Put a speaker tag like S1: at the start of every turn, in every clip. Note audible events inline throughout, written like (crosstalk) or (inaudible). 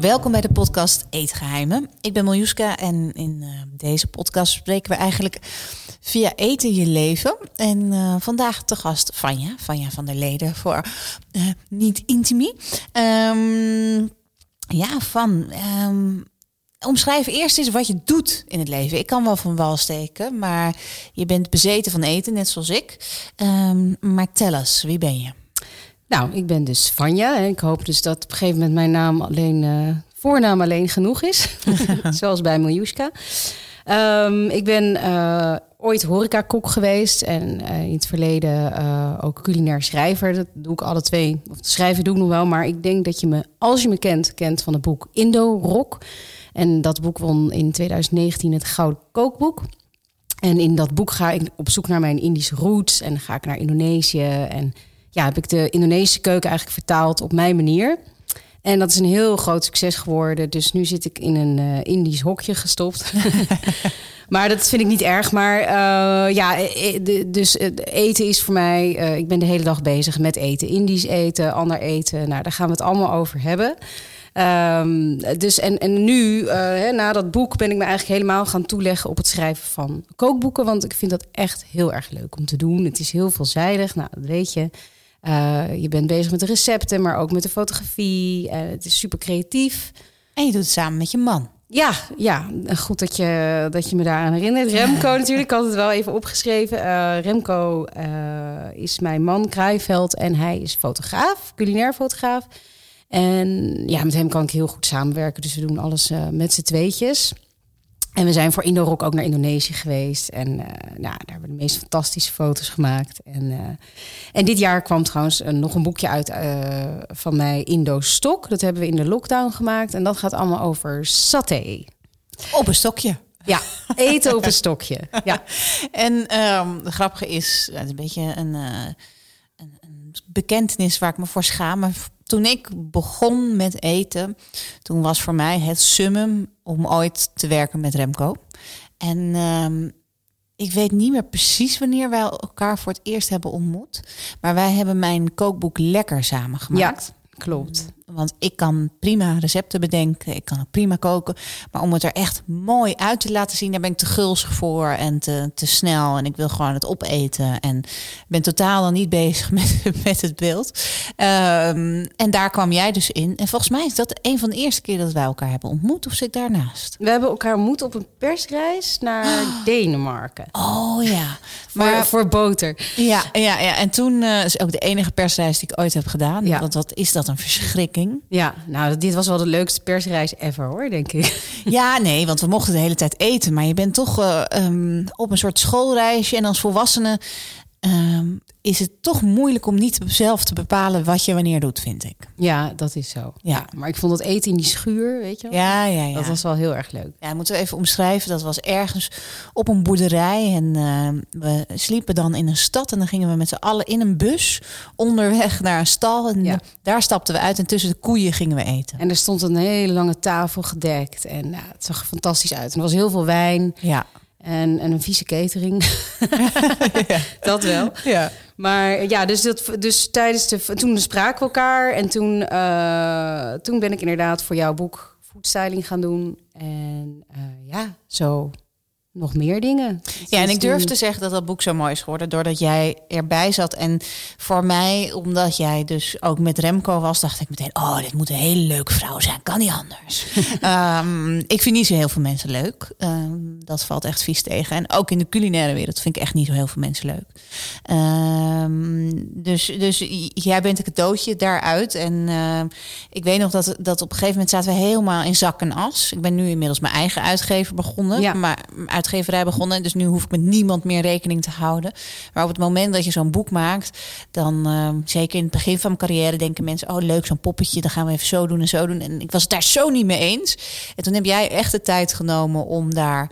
S1: Welkom bij de podcast Eetgeheimen. Ik ben Miljuska en in uh, deze podcast spreken we eigenlijk via eten je leven. En uh, vandaag te gast Vanja, Vanja van der Leden voor uh, Niet Intimie. Um, ja, van... Um, Omschrijf eerst eens wat je doet in het leven. Ik kan wel van wal steken, maar je bent bezeten van eten, net zoals ik. Um, maar tel eens, wie ben je?
S2: Nou, ik ben dus Vanja. En ik hoop dus dat op een gegeven moment mijn naam alleen, uh, voornaam alleen genoeg is. (laughs) (laughs) Zoals bij Miljuska. Um, ik ben uh, ooit horecakok geweest en uh, in het verleden uh, ook culinair schrijver. Dat doe ik alle twee. Of schrijven doe ik nog wel, maar ik denk dat je me, als je me kent, kent van het boek Indo Rock. En dat boek won in 2019 het Gouden Kookboek. En in dat boek ga ik op zoek naar mijn Indische roots en ga ik naar Indonesië. En ja, heb ik de Indonesische keuken eigenlijk vertaald op mijn manier. En dat is een heel groot succes geworden. Dus nu zit ik in een uh, Indisch hokje gestopt. (laughs) maar dat vind ik niet erg. Maar uh, ja, dus eten is voor mij. Ik ben de hele dag bezig met eten. Indisch eten, ander eten. Nou, daar gaan we het allemaal over hebben. Um, dus en, en nu, na dat boek, ben ik me eigenlijk helemaal gaan toeleggen op het schrijven van kookboeken. Want ik vind dat echt heel erg leuk om te doen. Het is heel veelzijdig, nou, dat weet je. Uh, je bent bezig met de recepten, maar ook met de fotografie. Uh, het is super creatief.
S1: En je doet het samen met je man.
S2: Ja, ja, goed dat je, dat je me daaraan herinnert. Remco (laughs) natuurlijk, ik had het wel even opgeschreven. Uh, Remco is mijn man, Kruiveld, en hij is fotograaf, culinair fotograaf. En ja, met hem kan ik heel goed samenwerken. Dus we doen alles met z'n tweetjes. En we zijn voor Indorok ook naar Indonesië geweest. En uh, nou, daar hebben we de meest fantastische foto's gemaakt. En, uh, en dit jaar kwam trouwens nog een boekje uit van mij, Indo Stok. Dat hebben we in de lockdown gemaakt. En dat gaat allemaal over saté.
S1: Op een stokje.
S2: Ja, eten op een stokje. Ja. (laughs)
S1: En um, de grappige is, het is een beetje een, een, een bekentenis waar ik me voor schaam toen ik begon met eten, toen was voor mij het summum om ooit te werken met Remco. En um, ik weet niet meer precies wanneer wij elkaar voor het eerst hebben ontmoet. Maar wij hebben mijn kookboek lekker samengemaakt.
S2: Ja. Klopt.
S1: Want ik kan prima recepten bedenken, ik kan ook prima koken. Maar om het er echt mooi uit te laten zien, daar ben ik te gulzig voor en te, te snel. En ik wil gewoon het opeten. En ben totaal dan niet bezig (laughs) met, met het beeld. Um, en daar kwam jij dus in. En volgens mij is dat een van de eerste keer dat wij elkaar hebben ontmoet. Of zit daarnaast?
S2: We hebben elkaar ontmoet op een persreis naar oh. Denemarken.
S1: Oh ja. (laughs)
S2: Maar voor, voor boter.
S1: Ja, ja, ja. En toen uh, is ook de enige persreis die ik ooit heb gedaan. Ja. Want wat is dat een verschrikking?
S2: Ja, nou, dit was wel de leukste persreis ever hoor, denk ik. (laughs)
S1: Ja, nee, want we mochten de hele tijd eten. Maar je bent toch uh, um, op een soort schoolreisje. En als volwassene um, is het toch moeilijk om niet zelf te bepalen wat je wanneer doet, vind ik.
S2: Ja, dat is zo. Ja. ja maar ik vond het eten in die schuur, weet je wel?
S1: Ja, ja, ja.
S2: Dat was wel heel erg leuk.
S1: Ja, moeten we even omschrijven. Dat was ergens op een boerderij. En uh, we sliepen dan in een stad. En dan gingen we met z'n allen in een bus onderweg naar een stal. En ja. daar stapten we uit. En tussen de koeien gingen we eten.
S2: En er stond een hele lange tafel gedekt. En nou, het zag er fantastisch uit. En er was heel veel wijn.
S1: Ja.
S2: En, en een vieze catering. (laughs) ja. Dat wel.
S1: Ja.
S2: Maar ja, dus, dat, dus tijdens de. Toen spraken we elkaar. En toen, uh, toen ben ik inderdaad voor jouw boek foodstyling gaan doen. En uh, ja, zo nog meer dingen.
S1: Ja, en ik durf te zeggen dat dat boek zo mooi is geworden doordat jij erbij zat. En voor mij, omdat jij dus ook met Remco was, dacht ik meteen: oh, dit moet een hele leuke vrouw zijn. Kan niet anders. um, (laughs) ik vind niet zo heel veel mensen leuk. Um, dat valt echt vies tegen. En ook in de culinaire wereld vind ik echt niet zo heel veel mensen leuk. Um, dus, dus jij bent een cadeautje daaruit. En uh, ik weet nog dat, dat op een gegeven moment zaten we helemaal in zak en as. Ik ben nu inmiddels mijn eigen uitgever begonnen.
S2: Ja.
S1: Maar uitgeverij begonnen. Dus nu hoef ik met niemand meer rekening te houden. Maar op het moment dat je zo'n boek maakt, dan uh, zeker in het begin van mijn carrière denken mensen: oh leuk, zo'n poppetje, dan gaan we even zo doen en zo doen. En ik was het daar zo niet mee eens. En toen heb jij echt de tijd genomen om daar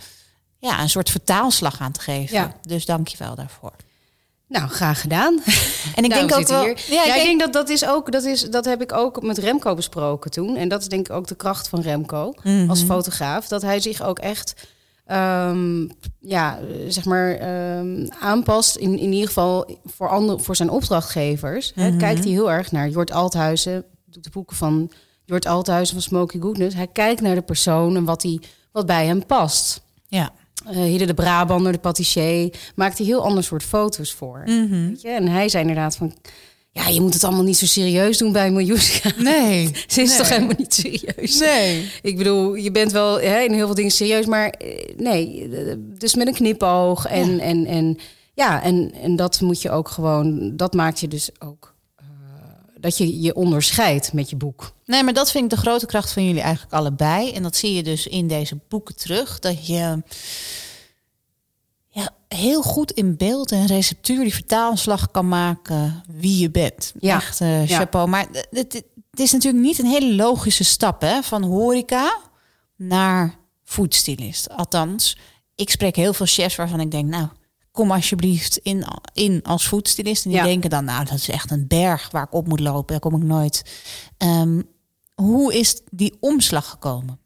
S1: ja, een soort vertaalslag aan te geven.
S2: Ja.
S1: Dus dank je wel daarvoor.
S2: Nou, graag gedaan.
S1: En ik denk
S2: Daarom
S1: ook wel...
S2: Ja, ik denk dat dat is ook, dat, is, dat heb ik ook met Remco besproken toen. En dat is denk ik ook de kracht van Remco
S1: Mhm.
S2: als fotograaf. Dat hij zich ook echt, ehm, ja, zeg maar, ehm, aanpast. In, in ieder geval voor, andere, voor zijn opdrachtgevers. Hè,
S1: Mhm.
S2: kijkt hij heel erg naar Jort Althuizen. Doet de boeken van Jort Althuizen van Smoky Goodness. Hij kijkt naar de persoon en wat, hij, wat bij hem past.
S1: Ja.
S2: Eh Hidde de Brabander, de patissier, maakt hij heel ander soort foto's voor.
S1: Mhm.
S2: Weet je? En hij zei inderdaad van... Ja, je moet het allemaal niet zo serieus doen bij Miljuska. (laughs)
S1: Nee. (laughs)
S2: Ze is
S1: Nee.
S2: toch helemaal niet serieus?
S1: Nee.
S2: Ik bedoel, je bent wel hè, in heel veel dingen serieus, maar eh, nee. Dus met een knipoog. En ja, en, en, ja en, en dat moet je ook gewoon... Dat maakt je dus ook... eh, dat je je onderscheidt met je boek.
S1: Nee, maar dat vind ik de grote kracht van jullie eigenlijk allebei. En dat zie je dus in deze boeken terug. Dat je heel goed in beeld en receptuur die vertaalslag kan maken wie je bent.
S2: Ja.
S1: Echt eh, chapeau. Maar het, is natuurlijk niet een hele logische stap hè, van horeca naar foodstylist. Althans, ik spreek heel veel chefs waarvan ik denk, nou, kom alsjeblieft in, in als foodstylist. En die
S2: Ja.
S1: denken dan, nou, dat is echt een berg waar ik op moet lopen. Daar kom ik nooit. Ehm, hoe is die omslag gekomen?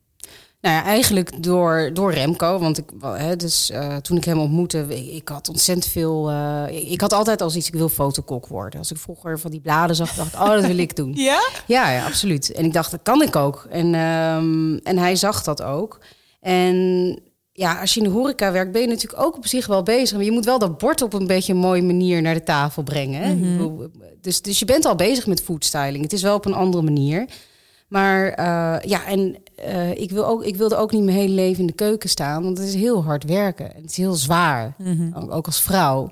S2: Nou ja, eigenlijk door, door Remco. Want ik, hè, dus, eh, toen ik hem ontmoette, ik, ik had ontzettend veel. eh, ik, had altijd als iets, ik wil fotokok worden. Als ik vroeger van die bladen zag, dacht ik, oh, dat wil ik doen. (laughs)
S1: Ja?
S2: Ja, ja, absoluut. En ik dacht, dat kan ik ook. En, ehm, en hij zag dat ook. En ja, als je in de horeca werkt, ben je natuurlijk ook op zich wel bezig. Maar je moet wel dat bord op een beetje een mooie manier naar de tafel brengen. Hè? Bedoel, Dus, dus je bent al bezig met foodstyling. Het is wel op een andere manier. Maar eh, ja, en eh, ik, wil ook, ik wilde ook niet mijn hele leven in de keuken staan. Want het is heel hard werken. En het is heel zwaar. Ook, ook als vrouw.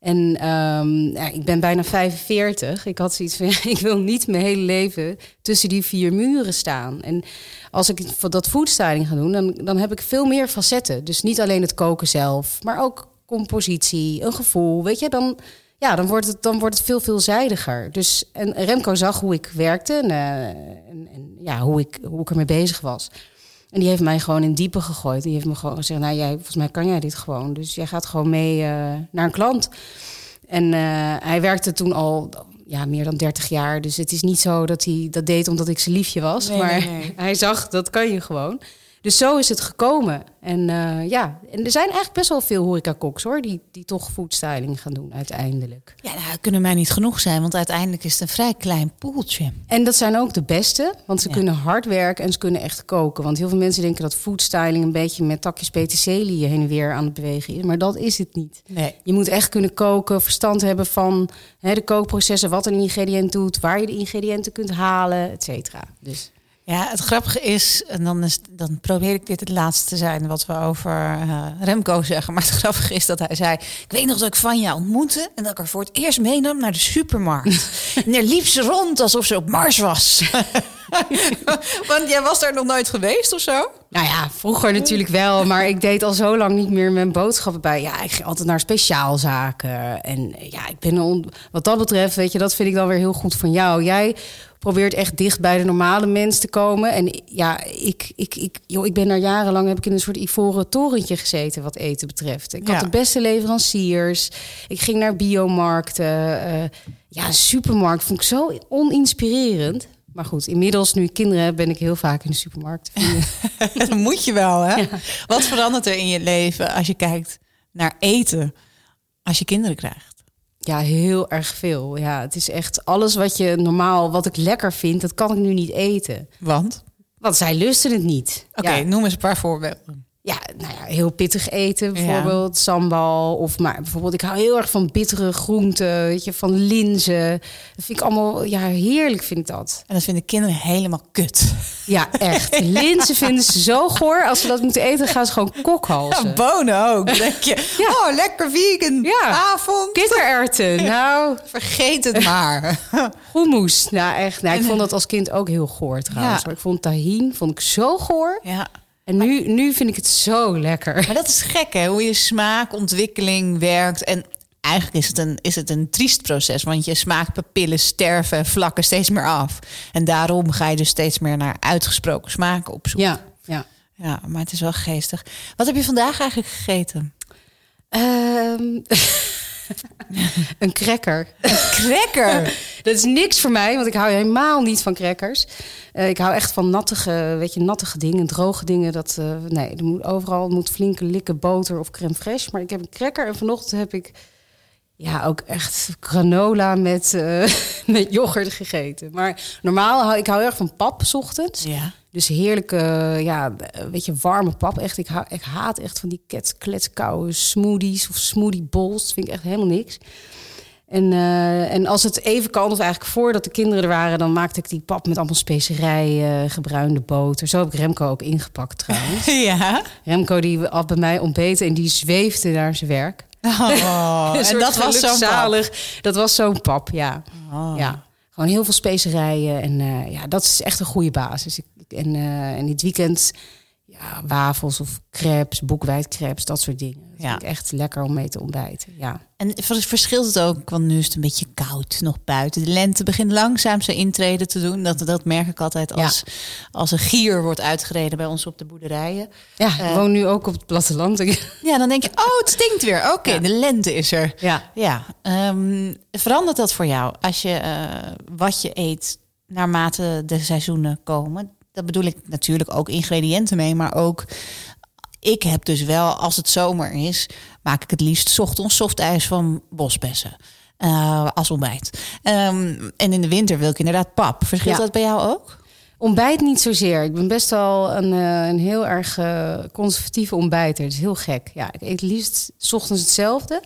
S2: En ehm, ja, ik ben bijna 45. Ik had zoiets van, ja, (laughs) ik wil niet mijn hele leven tussen die vier muren staan. En als ik voor dat foodstyling ga doen, dan, dan heb ik veel meer facetten. Dus niet alleen het koken zelf, maar ook compositie, een gevoel. Weet je, dan, ja, dan, wordt, het, dan wordt het veel veelzijdiger. Dus, en Remco zag hoe ik werkte en, eh, en, en ja, hoe, ik, hoe ik ermee bezig was. En die heeft mij gewoon in diepe gegooid. Die heeft me gewoon gezegd, nou jij, volgens mij kan jij dit gewoon. Dus jij gaat gewoon mee eh, naar een klant. En eh, hij werkte toen al ja, meer dan 30 jaar. Dus het is niet zo dat hij dat deed omdat ik zijn liefje was.
S1: Nee,
S2: maar
S1: nee, nee. (laughs)
S2: hij zag, dat kan je gewoon. Dus zo is het gekomen. En eh, ja, en er zijn eigenlijk best wel veel horecakoks hoor... Die, die toch foodstyling gaan doen uiteindelijk.
S1: Ja, nou, dat kunnen mij niet genoeg zijn, want uiteindelijk is het een vrij klein poeltje.
S2: En dat zijn ook de beste, want ze
S1: Ja.
S2: kunnen hard werken en ze kunnen echt koken. Want heel veel mensen denken dat foodstyling een beetje met takjes peterselie heen en weer aan het bewegen is. Maar dat is het niet.
S1: Nee.
S2: Je moet echt kunnen koken, verstand hebben van hè, de kookprocessen, wat een ingrediënt doet, waar je de ingrediënten kunt halen, et cetera. Dus
S1: Ja, het grappige is, en dan, is, dan probeer ik dit het laatste te zijn wat we over eh, Remco zeggen. Maar het grappige is dat hij zei: Ik weet nog dat ik Vanja ontmoette en dat ik haar voor het eerst meenam naar de supermarkt. (laughs) en daar liep ze rond alsof ze op Mars was. (laughs) Want jij was daar nog nooit geweest of zo?
S2: Nou ja, vroeger natuurlijk wel, maar ik deed al zo lang niet meer mijn boodschappen bij. Ja, ik ging altijd naar speciaalzaken. En ja, ik ben on- wat dat betreft, weet je, dat vind ik dan weer heel goed van jou. Jij probeert echt dicht bij de normale mens te komen. En ja, ik, ik, ik, joh, ik ben daar jarenlang heb ik in een soort ivoren torentje gezeten wat eten betreft. Ik
S1: Ja.
S2: had de beste leveranciers. Ik ging naar biomarkten. eh, ja, een supermarkt vond ik zo oninspirerend. Maar goed, inmiddels nu ik kinderen heb, ben ik heel vaak in de supermarkt. (laughs)
S1: Dat moet je wel, hè? Wat verandert er in je leven als je kijkt naar eten als je kinderen krijgt?
S2: Ja, heel erg veel. Ja, het is echt alles wat je normaal, wat ik lekker vind, dat kan ik nu niet eten.
S1: Want?
S2: Want zij lusten het niet.
S1: Oké,
S2: Ja,
S1: noem eens een paar voorbeelden.
S2: Ja, nou ja, heel pittig eten,
S1: Ja.
S2: bijvoorbeeld sambal. Of maar bijvoorbeeld, ik hou heel erg van bittere groenten, weet je, van linzen. Dat vind ik allemaal, ja, heerlijk vind ik dat.
S1: En dat vinden kinderen helemaal kut.
S2: Ja, echt. (laughs) Linzen vinden ze zo goor. Als ze dat moeten eten, gaan ze gewoon kokhalzen.
S1: Ja, bonen ook. (laughs) Denk je,
S2: Ja.
S1: oh, lekker vegan.
S2: Ja.
S1: Avond.
S2: Kikkererwten, (laughs) nou,
S1: Vergeet het maar.
S2: hummus. Nou, echt. Nou, ik vond dat als kind ook heel goor trouwens. Maar ik vond tahin vond ik zo goor.
S1: ja.
S2: En nu, nu vind ik het zo lekker.
S1: Maar dat is gek, hè? Hoe je smaakontwikkeling werkt. En eigenlijk is het, een, is het een triest proces. Want je smaakpapillen sterven en vlakken steeds meer af. En daarom ga je dus steeds meer naar uitgesproken smaken op zoek.
S2: Ja, ja.
S1: Ja, maar het is wel geestig. Wat heb je vandaag eigenlijk gegeten?
S2: Ehm, (laughs) (laughs) een cracker.
S1: Cracker. (laughs)
S2: Dat is niks voor mij, want ik hou helemaal niet van crackers. Eh, ik hou echt van nattige, weet je, nattige dingen, droge dingen. Dat, eh, nee, er moet overal moet flinke likken boter of crème fraîche. Maar ik heb een cracker en vanochtend heb ik ja, ook echt granola met, eh, (laughs) met yoghurt gegeten. Maar normaal hou ik hou erg van pap 's ochtends.
S1: Ja.
S2: Dus heerlijke, ja, weet je, warme pap. Echt, ik, ha ik haat echt van die kletskoude smoothies of smoothie bowls. Dat vind ik echt helemaal niks. En, uh, en als het even kan, of eigenlijk voordat de kinderen er waren, dan maakte ik die pap met allemaal specerijen, gebruinde boter. Zo heb ik Remco ook ingepakt trouwens. (laughs)
S1: ja.
S2: Remco die had bij mij ontbeten en die zweefde naar zijn werk.
S1: Oh, (laughs) en dat was zo
S2: zalig. Dat was zo'n pap, ja.
S1: Oh.
S2: ja. Gewoon heel veel specerijen en uh, ja, dat is echt een goede basis. Ik, en, uh, en dit weekend ja, wafels of crepes, boekwijdcrepes, dat soort dingen. Dat
S1: Ja.
S2: vind ik echt lekker om mee te ontbijten. Ja.
S1: En vers- verschilt het ook, want nu is het een beetje koud nog buiten. De lente begint langzaam zijn intreden te doen. Dat, dat merk ik altijd als, als een gier wordt uitgereden bij ons op de boerderijen.
S2: Ja, ik
S1: Eh.
S2: woon nu ook op het platteland. (laughs)
S1: Ja, dan denk je, oh, het stinkt weer. Oké,
S2: Ja.
S1: de lente is er.
S2: ja.
S1: Ja, ehm, verandert dat voor jou als je eh, wat je eet naarmate de seizoenen komen? Dat bedoel ik natuurlijk ook ingrediënten mee, maar ook ik heb dus wel, als het zomer is, maak ik het liefst 's ochtends softijs van bosbessen. eh, als ontbijt. Ehm, en in de winter wil ik inderdaad pap. Verschilt
S2: Ja.
S1: dat bij jou ook?
S2: Ontbijt niet zozeer. Ik ben best wel een, eh, een heel erg eh, conservatieve ontbijter. Het is heel gek. Ja, ik eet liefst 's ochtends hetzelfde.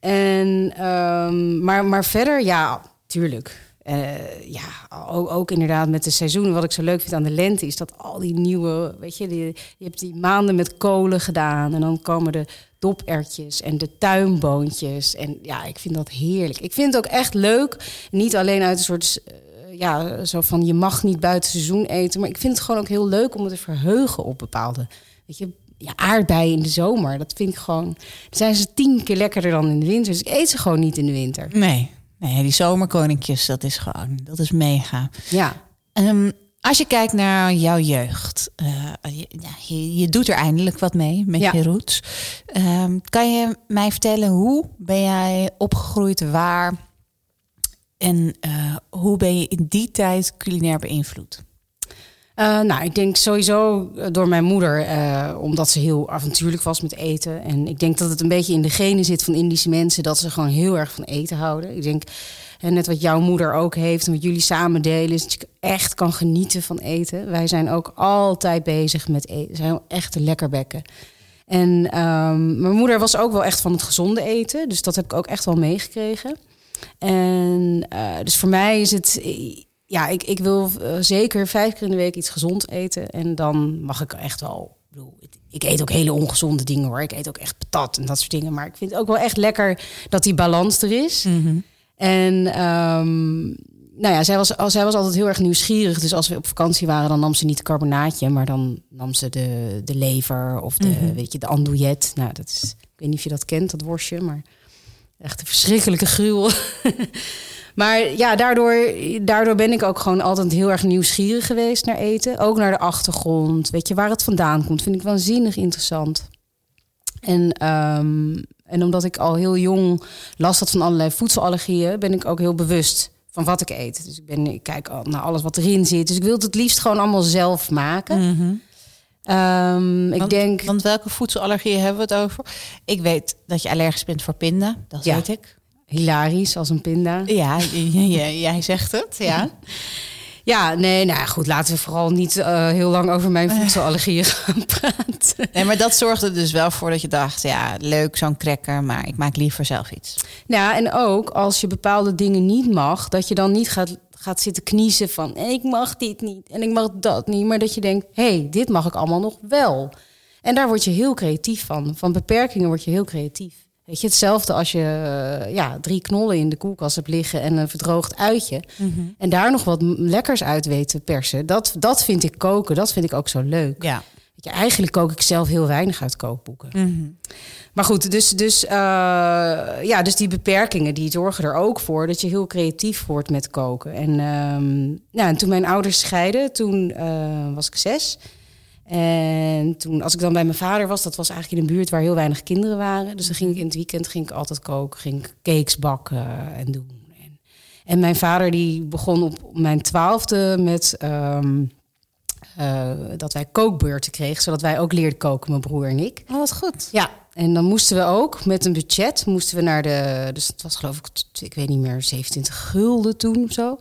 S2: En, ehm, maar, maar verder, ja, tuurlijk. Eh, ja, ook, inderdaad met de seizoenen. Wat ik zo leuk vind aan de lente is dat al die nieuwe, weet je, die, je hebt die maanden met kolen gedaan en dan komen de dopertjes en de tuinboontjes. En ja, ik vind dat heerlijk. Ik vind het ook echt leuk. Niet alleen uit een soort, eh, ja, zo van je mag niet buiten seizoen eten, maar ik vind het gewoon ook heel leuk om me te verheugen op bepaalde, weet je. Ja, aardbeien in de zomer, dat vind ik gewoon. Zijn ze tien keer lekkerder dan in de winter. Dus ik eet ze gewoon niet in de winter.
S1: Nee. Die zomerkoninkjes, dat is gewoon, dat is mega.
S2: Ja,
S1: Ehm, als je kijkt naar jouw jeugd, eh, je, je, je doet er eindelijk wat mee met
S2: Ja.
S1: je roots. Ehm, kan je mij vertellen hoe ben jij opgegroeid, waar en eh, hoe ben je in die tijd culinair beïnvloed?
S2: Eh, nou, ik denk sowieso eh, door mijn moeder, eh, omdat ze heel avontuurlijk was met eten. En ik denk dat het een beetje in de genen zit van Indische mensen, dat ze gewoon heel erg van eten houden. Ik denk, hè, net wat jouw moeder ook heeft en wat jullie samen delen, is dat je echt kan genieten van eten. Wij zijn ook altijd bezig met eten. Zijn echt lekkerbekken. En ehm, mijn moeder was ook wel echt van het gezonde eten, dus dat heb ik ook echt wel meegekregen. En dus voor mij is het ja, ik, ik wil eh, zeker vijf keer in de week iets gezond eten. En dan mag ik echt wel. Ik, bedoel, ik eet ook hele ongezonde dingen hoor. Ik eet ook echt patat en dat soort dingen. Maar ik vind het ook wel echt lekker dat die balans er is. En ehm, nou ja, zij was, zij was altijd heel erg nieuwsgierig. Dus als we op vakantie waren, dan nam ze niet het carbonaatje, maar dan nam ze de, de lever of de, weet je, de andouillet. Nou, dat is, ik weet niet of je dat kent, dat worstje, maar echt een verschrikkelijke gruwel. (laughs) Maar ja, daardoor, daardoor ben ik ook gewoon altijd heel erg nieuwsgierig geweest naar eten. Ook naar de achtergrond. Weet je, waar het vandaan komt, vind ik waanzinnig interessant. En, ehm, en omdat ik al heel jong last had van allerlei voedselallergieën, ben ik ook heel bewust van wat ik eet. Dus ik, ben, ik kijk al naar alles wat erin zit. Dus ik wil het het liefst gewoon allemaal zelf maken. Ehm, ik
S1: want,
S2: denk.
S1: want welke voedselallergieën hebben we het over? Ik weet dat je allergisch bent voor pinda, dat
S2: Ja.
S1: weet ik.
S2: Hilarisch als een pinda.
S1: Ja, jij zegt het, ja. (laughs)
S2: Ja, nee, nou ja, goed, laten we vooral niet eh, heel lang over mijn voedselallergieën (laughs) gaan praten.
S1: Nee, maar dat zorgde er dus wel voor dat je dacht, ja, leuk zo'n cracker, maar ik maak liever zelf iets.
S2: Nou, en ook als je bepaalde dingen niet mag, dat je dan niet gaat, gaat zitten kniezen van ik mag dit niet en ik mag dat niet, maar dat je denkt, hé, hey, dit mag ik allemaal nog wel. En daar word je heel creatief van. Van beperkingen word je heel creatief. Weet je, hetzelfde als je eh, ja, drie knollen in de koelkast hebt liggen en een verdroogd uitje. En daar nog wat lekkers uit weet te persen. Dat, dat vind ik koken, dat vind ik ook zo leuk.
S1: Ja.
S2: Weet je, eigenlijk kook ik zelf heel weinig uit kookboeken. Maar goed, dus, dus, eh, ja, dus die beperkingen die zorgen er ook voor dat je heel creatief wordt met koken. En, ehm, nou, en toen mijn ouders scheiden, toen eh, was ik zes. En toen, als ik dan bij mijn vader was, dat was eigenlijk in een buurt waar heel weinig kinderen waren. Dus dan ging ik in het weekend ging ik altijd koken, ging ik cakes bakken en doen. En, en mijn vader die begon op mijn twaalfde met ehm, eh, dat wij kookbeurten kregen, zodat wij ook leerden koken, mijn broer en ik.
S1: Oh, wat goed.
S2: Ja, en dan moesten we ook met een budget, moesten we naar de, dus het was geloof ik, ik weet niet meer, 27 gulden toen of zo.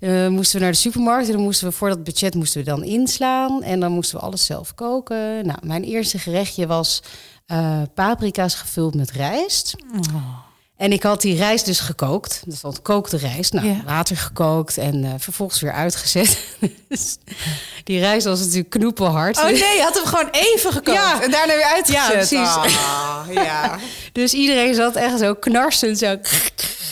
S2: Uh, moesten we naar de supermarkt en dan moesten we voor dat budget moesten we dan inslaan en dan moesten we alles zelf koken. Nou, mijn eerste gerechtje was uh, paprika's gevuld met rijst. Oh. En ik had die rijst dus gekookt. Dat was gekookte rijst. Nou, water gekookt en uh, vervolgens weer uitgezet. (laughs) dus die rijst was natuurlijk knoepelhard.
S1: Oh nee, je had hem gewoon even gekookt ja. en daarna weer uitgezet. Ja, precies. Oh, (laughs) ja.
S2: dus iedereen zat echt zo knarsend zo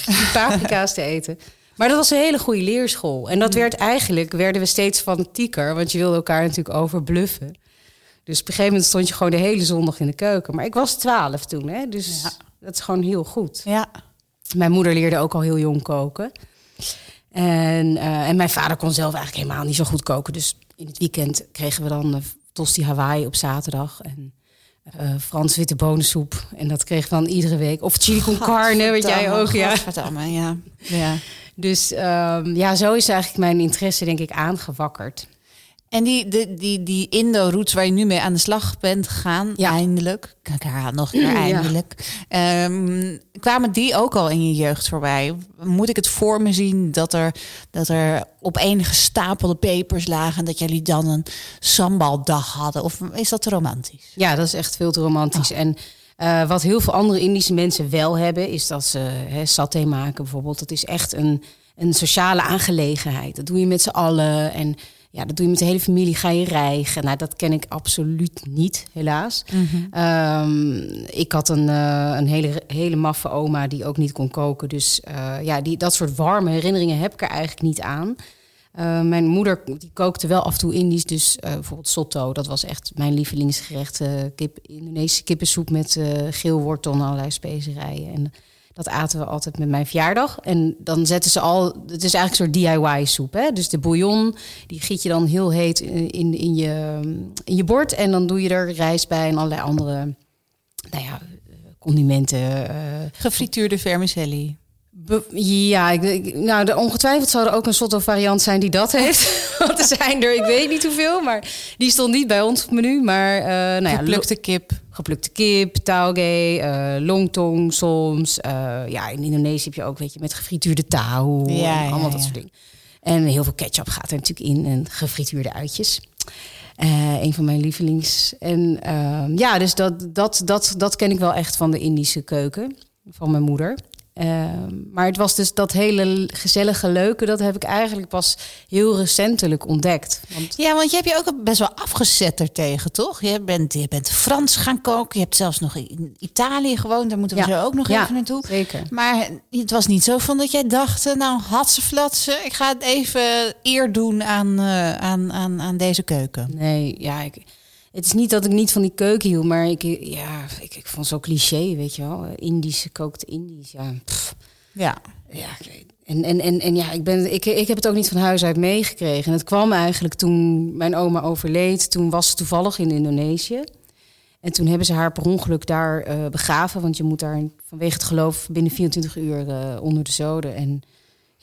S2: die paprika's te eten. Maar dat was een hele goede leerschool. En dat mm. werd eigenlijk, werden we steeds fanatieker. Want je wilde elkaar natuurlijk overbluffen. Dus op een gegeven moment stond je gewoon de hele zondag in de keuken. Maar ik was twaalf toen, hè. Dus... Ja dat is gewoon heel goed.
S1: Ja.
S2: Mijn moeder leerde ook al heel jong koken. En, uh, en mijn vader kon zelf eigenlijk helemaal niet zo goed koken. Dus in het weekend kregen we dan uh, tosti Hawaii op zaterdag. En uh, Frans witte bonensoep. En dat kregen we dan iedere week. Of chili con carne, weet jij ook. Ja.
S1: ja. ja.
S2: Dus um, ja, zo is eigenlijk mijn interesse denk ik aangewakkerd.
S1: En die, die, die, die Indo-roots waar je nu mee aan de slag bent gegaan, ja. eindelijk, ik herhalen nog een keer eindelijk, ehm, kwamen die ook al in je jeugd voorbij? Moet ik het voor me zien dat er, dat er op enige stapelde pepers lagen dat jullie dan een sambaldag hadden? Of is dat te romantisch?
S2: Ja, dat is echt veel te romantisch. Oh. En uh, wat heel veel andere Indische mensen wel hebben, is dat ze hè, saté maken bijvoorbeeld. Dat is echt een, een sociale aangelegenheid. Dat doe je met z'n allen en ja, dat doe je met de hele familie, ga je rijgen. Nou, dat ken ik absoluut niet, helaas. Mhm. Ehm, ik had een, uh, een hele, hele maffe oma die ook niet kon koken. Dus uh, ja, die, dat soort warme herinneringen heb ik er eigenlijk niet aan. Uh, mijn moeder die kookte wel af en toe Indisch. Dus bijvoorbeeld sotto, dat was echt mijn lievelingsgerecht. kip, Indonesische kippensoep met geel wortel en allerlei specerijen. En dat aten we altijd met mijn verjaardag. En dan zetten ze al. Het is eigenlijk een soort DIY-soep. Hè? Dus de bouillon, die giet je dan heel heet in, in, je, in je bord. En dan doe je er rijst bij en allerlei andere nou ja, condimenten. Uh,
S1: Gefrituurde vermicelli.
S2: Ja, ik, nou, de, ongetwijfeld zou er ook een soort variant zijn die dat heeft. (laughs) Want er zijn er, ik weet niet hoeveel, maar die stond niet bij ons op het menu. Maar uh, nou
S1: ja, Geplukte kip
S2: geplukte kip, tauge, uh, longtong soms. Uh, ja, in Indonesië heb je ook, weet je, met gefrituurde tahu. Ja, allemaal dat soort dingen. En heel veel ketchup gaat er natuurlijk in en gefrituurde uitjes. Uh, een van mijn lievelings. En ehm, ja, dus dat, dat, dat, dat ken ik wel echt van de Indische keuken van mijn moeder. Ehm, maar het was dus dat hele gezellige leuke, dat heb ik eigenlijk pas heel recentelijk ontdekt.
S1: Want... Ja, want je hebt je ook best wel afgezet er tegen, toch? Je bent, je bent Frans gaan koken, je hebt zelfs nog in Italië gewoond, daar moeten we zo ook nog even naartoe.
S2: Zeker.
S1: Maar het was niet zo van dat jij dacht, eh, nou, flatsen, ik ga het even eer doen aan, uh, aan, aan, aan deze keuken.
S2: Nee, ja, ik het is niet dat ik niet van die keuken hield, maar ik, ja, ik, ik vond zo cliché, weet je wel. Indische kookt Indisch, ja.
S1: Ja.
S2: Ja, en, en, en, en ja, ik, ben, ik, ik heb het ook niet van huis uit meegekregen. En het kwam eigenlijk toen mijn oma overleed. Toen was ze toevallig in Indonesië. En toen hebben ze haar per ongeluk daar uh, begraven. Want je moet daar vanwege het geloof binnen 24 uur uh, onder de zoden. En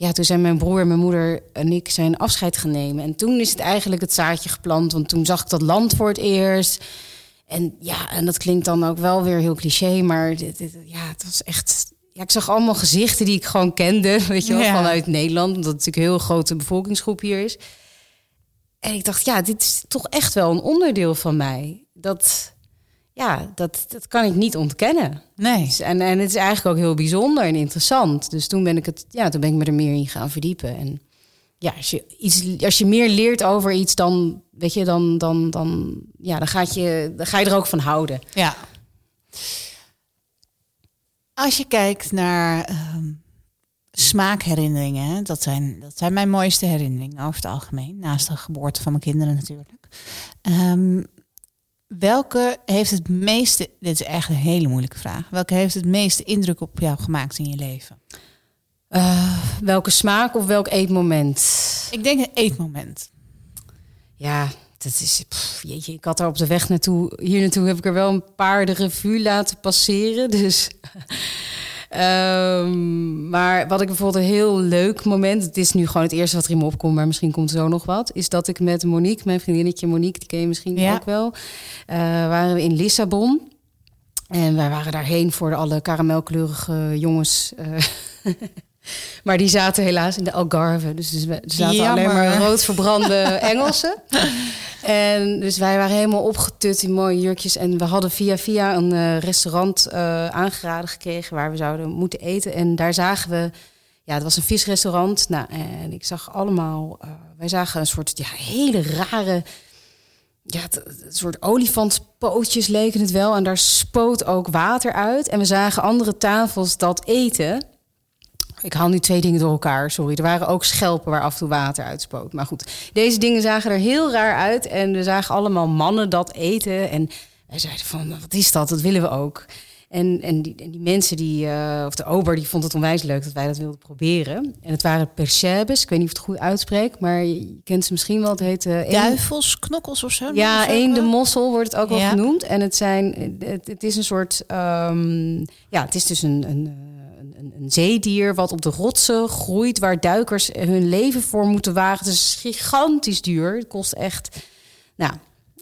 S2: ja, toen zijn mijn broer, mijn moeder en ik zijn afscheid gaan nemen. En toen is het eigenlijk het zaadje geplant, want toen zag ik dat land voor het eerst. En ja, en dat klinkt dan ook wel weer heel cliché, maar dit, ja, het was echt. Ja, ik zag allemaal gezichten die ik gewoon kende, (laughs) weet je wel, vanuit Nederland, omdat het natuurlijk een heel grote bevolkingsgroep hier is. En ik dacht, ja, dit is toch echt wel een onderdeel van mij. Dat, ja, dat, dat kan ik niet ontkennen.
S1: Nee.
S2: Dus, en, en het is eigenlijk ook heel bijzonder en interessant. Dus toen ben ik het, ja, toen ben ik me er meer in gaan verdiepen. En ja, als je, iets, als je meer leert over iets, dan weet je, dan, dan, dan, ja, dan, gaat je, dan ga je er ook van houden.
S1: Ja. Als je kijkt naar ehm, smaakherinneringen, dat zijn, dat zijn mijn mooiste herinneringen over het algemeen, naast de geboorte van mijn kinderen natuurlijk. Um, Welke heeft het meeste, dit is echt een hele moeilijke vraag, welke heeft het meeste indruk op jou gemaakt in je leven?
S2: Uh, welke smaak of welk eetmoment?
S1: Ik denk een eetmoment.
S2: Ja, dat is, pff, jeetje, ik had er op de weg naartoe, hier naartoe heb ik er wel een paar de revue laten passeren. (laughs) Dus Ehm, maar wat ik bijvoorbeeld een heel leuk moment, het is nu gewoon het eerste wat er in me opkomt, maar misschien komt er zo nog wat, is dat ik met Monique, mijn vriendinnetje Monique, die ken je misschien ook wel, uh, waren we in Lissabon. En wij waren daarheen voor alle karamelkleurige jongens. Uh, (laughs) maar die zaten helaas in de Algarve. Dus, we zaten alleen maar rood verbrande Engelsen. (laughs) En dus wij waren helemaal opgetut in mooie jurkjes. En we hadden via via een uh, restaurant uh, aangeraden gekregen waar we zouden moeten eten. En daar zagen we, ja, het was een visrestaurant. Nou, en ik zag allemaal, uh, wij zagen een soort ja, hele rare, ja, soort olifantspootjes leken het wel. En daar spoot ook water uit. En we zagen andere tafels dat eten. Ik haal nu twee dingen door elkaar, sorry. Er waren ook schelpen waar af en toe water uitspoot. Maar goed, deze dingen zagen er heel raar uit. En we zagen allemaal mannen dat eten. En wij zeiden van, wat is dat? Dat willen we ook. En, en, die, en die mensen, die, uh, of de ober, die vond het onwijs leuk dat wij dat wilden proberen. En het waren percebes, ik weet niet of het goed uitspreek, maar je kent ze misschien wel. Het heet... Uh,
S1: Duivelsknokkels of zo?
S2: Ja, één de mossel wordt het ook wel genoemd. En het, zijn, het, het is een soort, um, ja, het is dus een, een een, zeedier wat op de rotsen groeit, waar duikers hun leven voor moeten wagen. Het is gigantisch duur. Het kost echt, nou,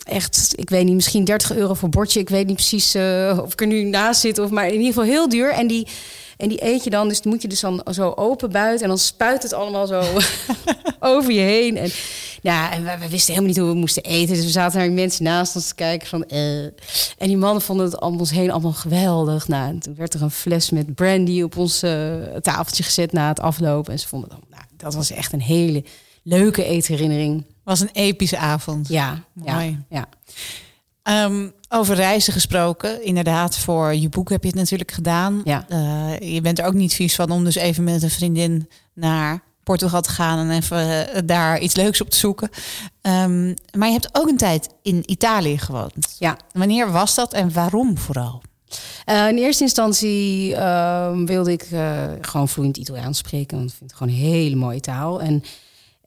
S2: echt, ik weet niet, misschien 30 euro voor bordje. Ik weet niet precies uh, of ik er nu naast zit, of maar in ieder geval heel duur. En die, en die eet je dan, dus moet je dus dan zo open buiten en dan spuit het allemaal zo (laughs) over je heen. En ja, en we, wisten helemaal niet hoe we moesten eten. Dus we zaten naar mensen naast ons te kijken van... Uh. En die mannen vonden het om ons heen allemaal geweldig. Nou, en toen werd er een fles met brandy op ons uh, tafeltje gezet na het aflopen. En ze vonden dat, nou, dat was echt een hele leuke eetherinnering.
S1: Was een epische avond.
S2: Ja, mooi. Ja,
S1: ja. Um, over reizen gesproken, inderdaad, voor je boek heb je het natuurlijk gedaan.
S2: Ja.
S1: Uh, je bent er ook niet vies van om dus even met een vriendin naar Portugal te gaan en even uh, daar iets leuks op te zoeken. Um, maar je hebt ook een tijd in Italië gewoond.
S2: Ja.
S1: Wanneer was dat en waarom vooral?
S2: Uh, in eerste instantie uh, wilde ik gewoon vloeiend Italiaans spreken, want ik vind het gewoon een hele mooie taal. En,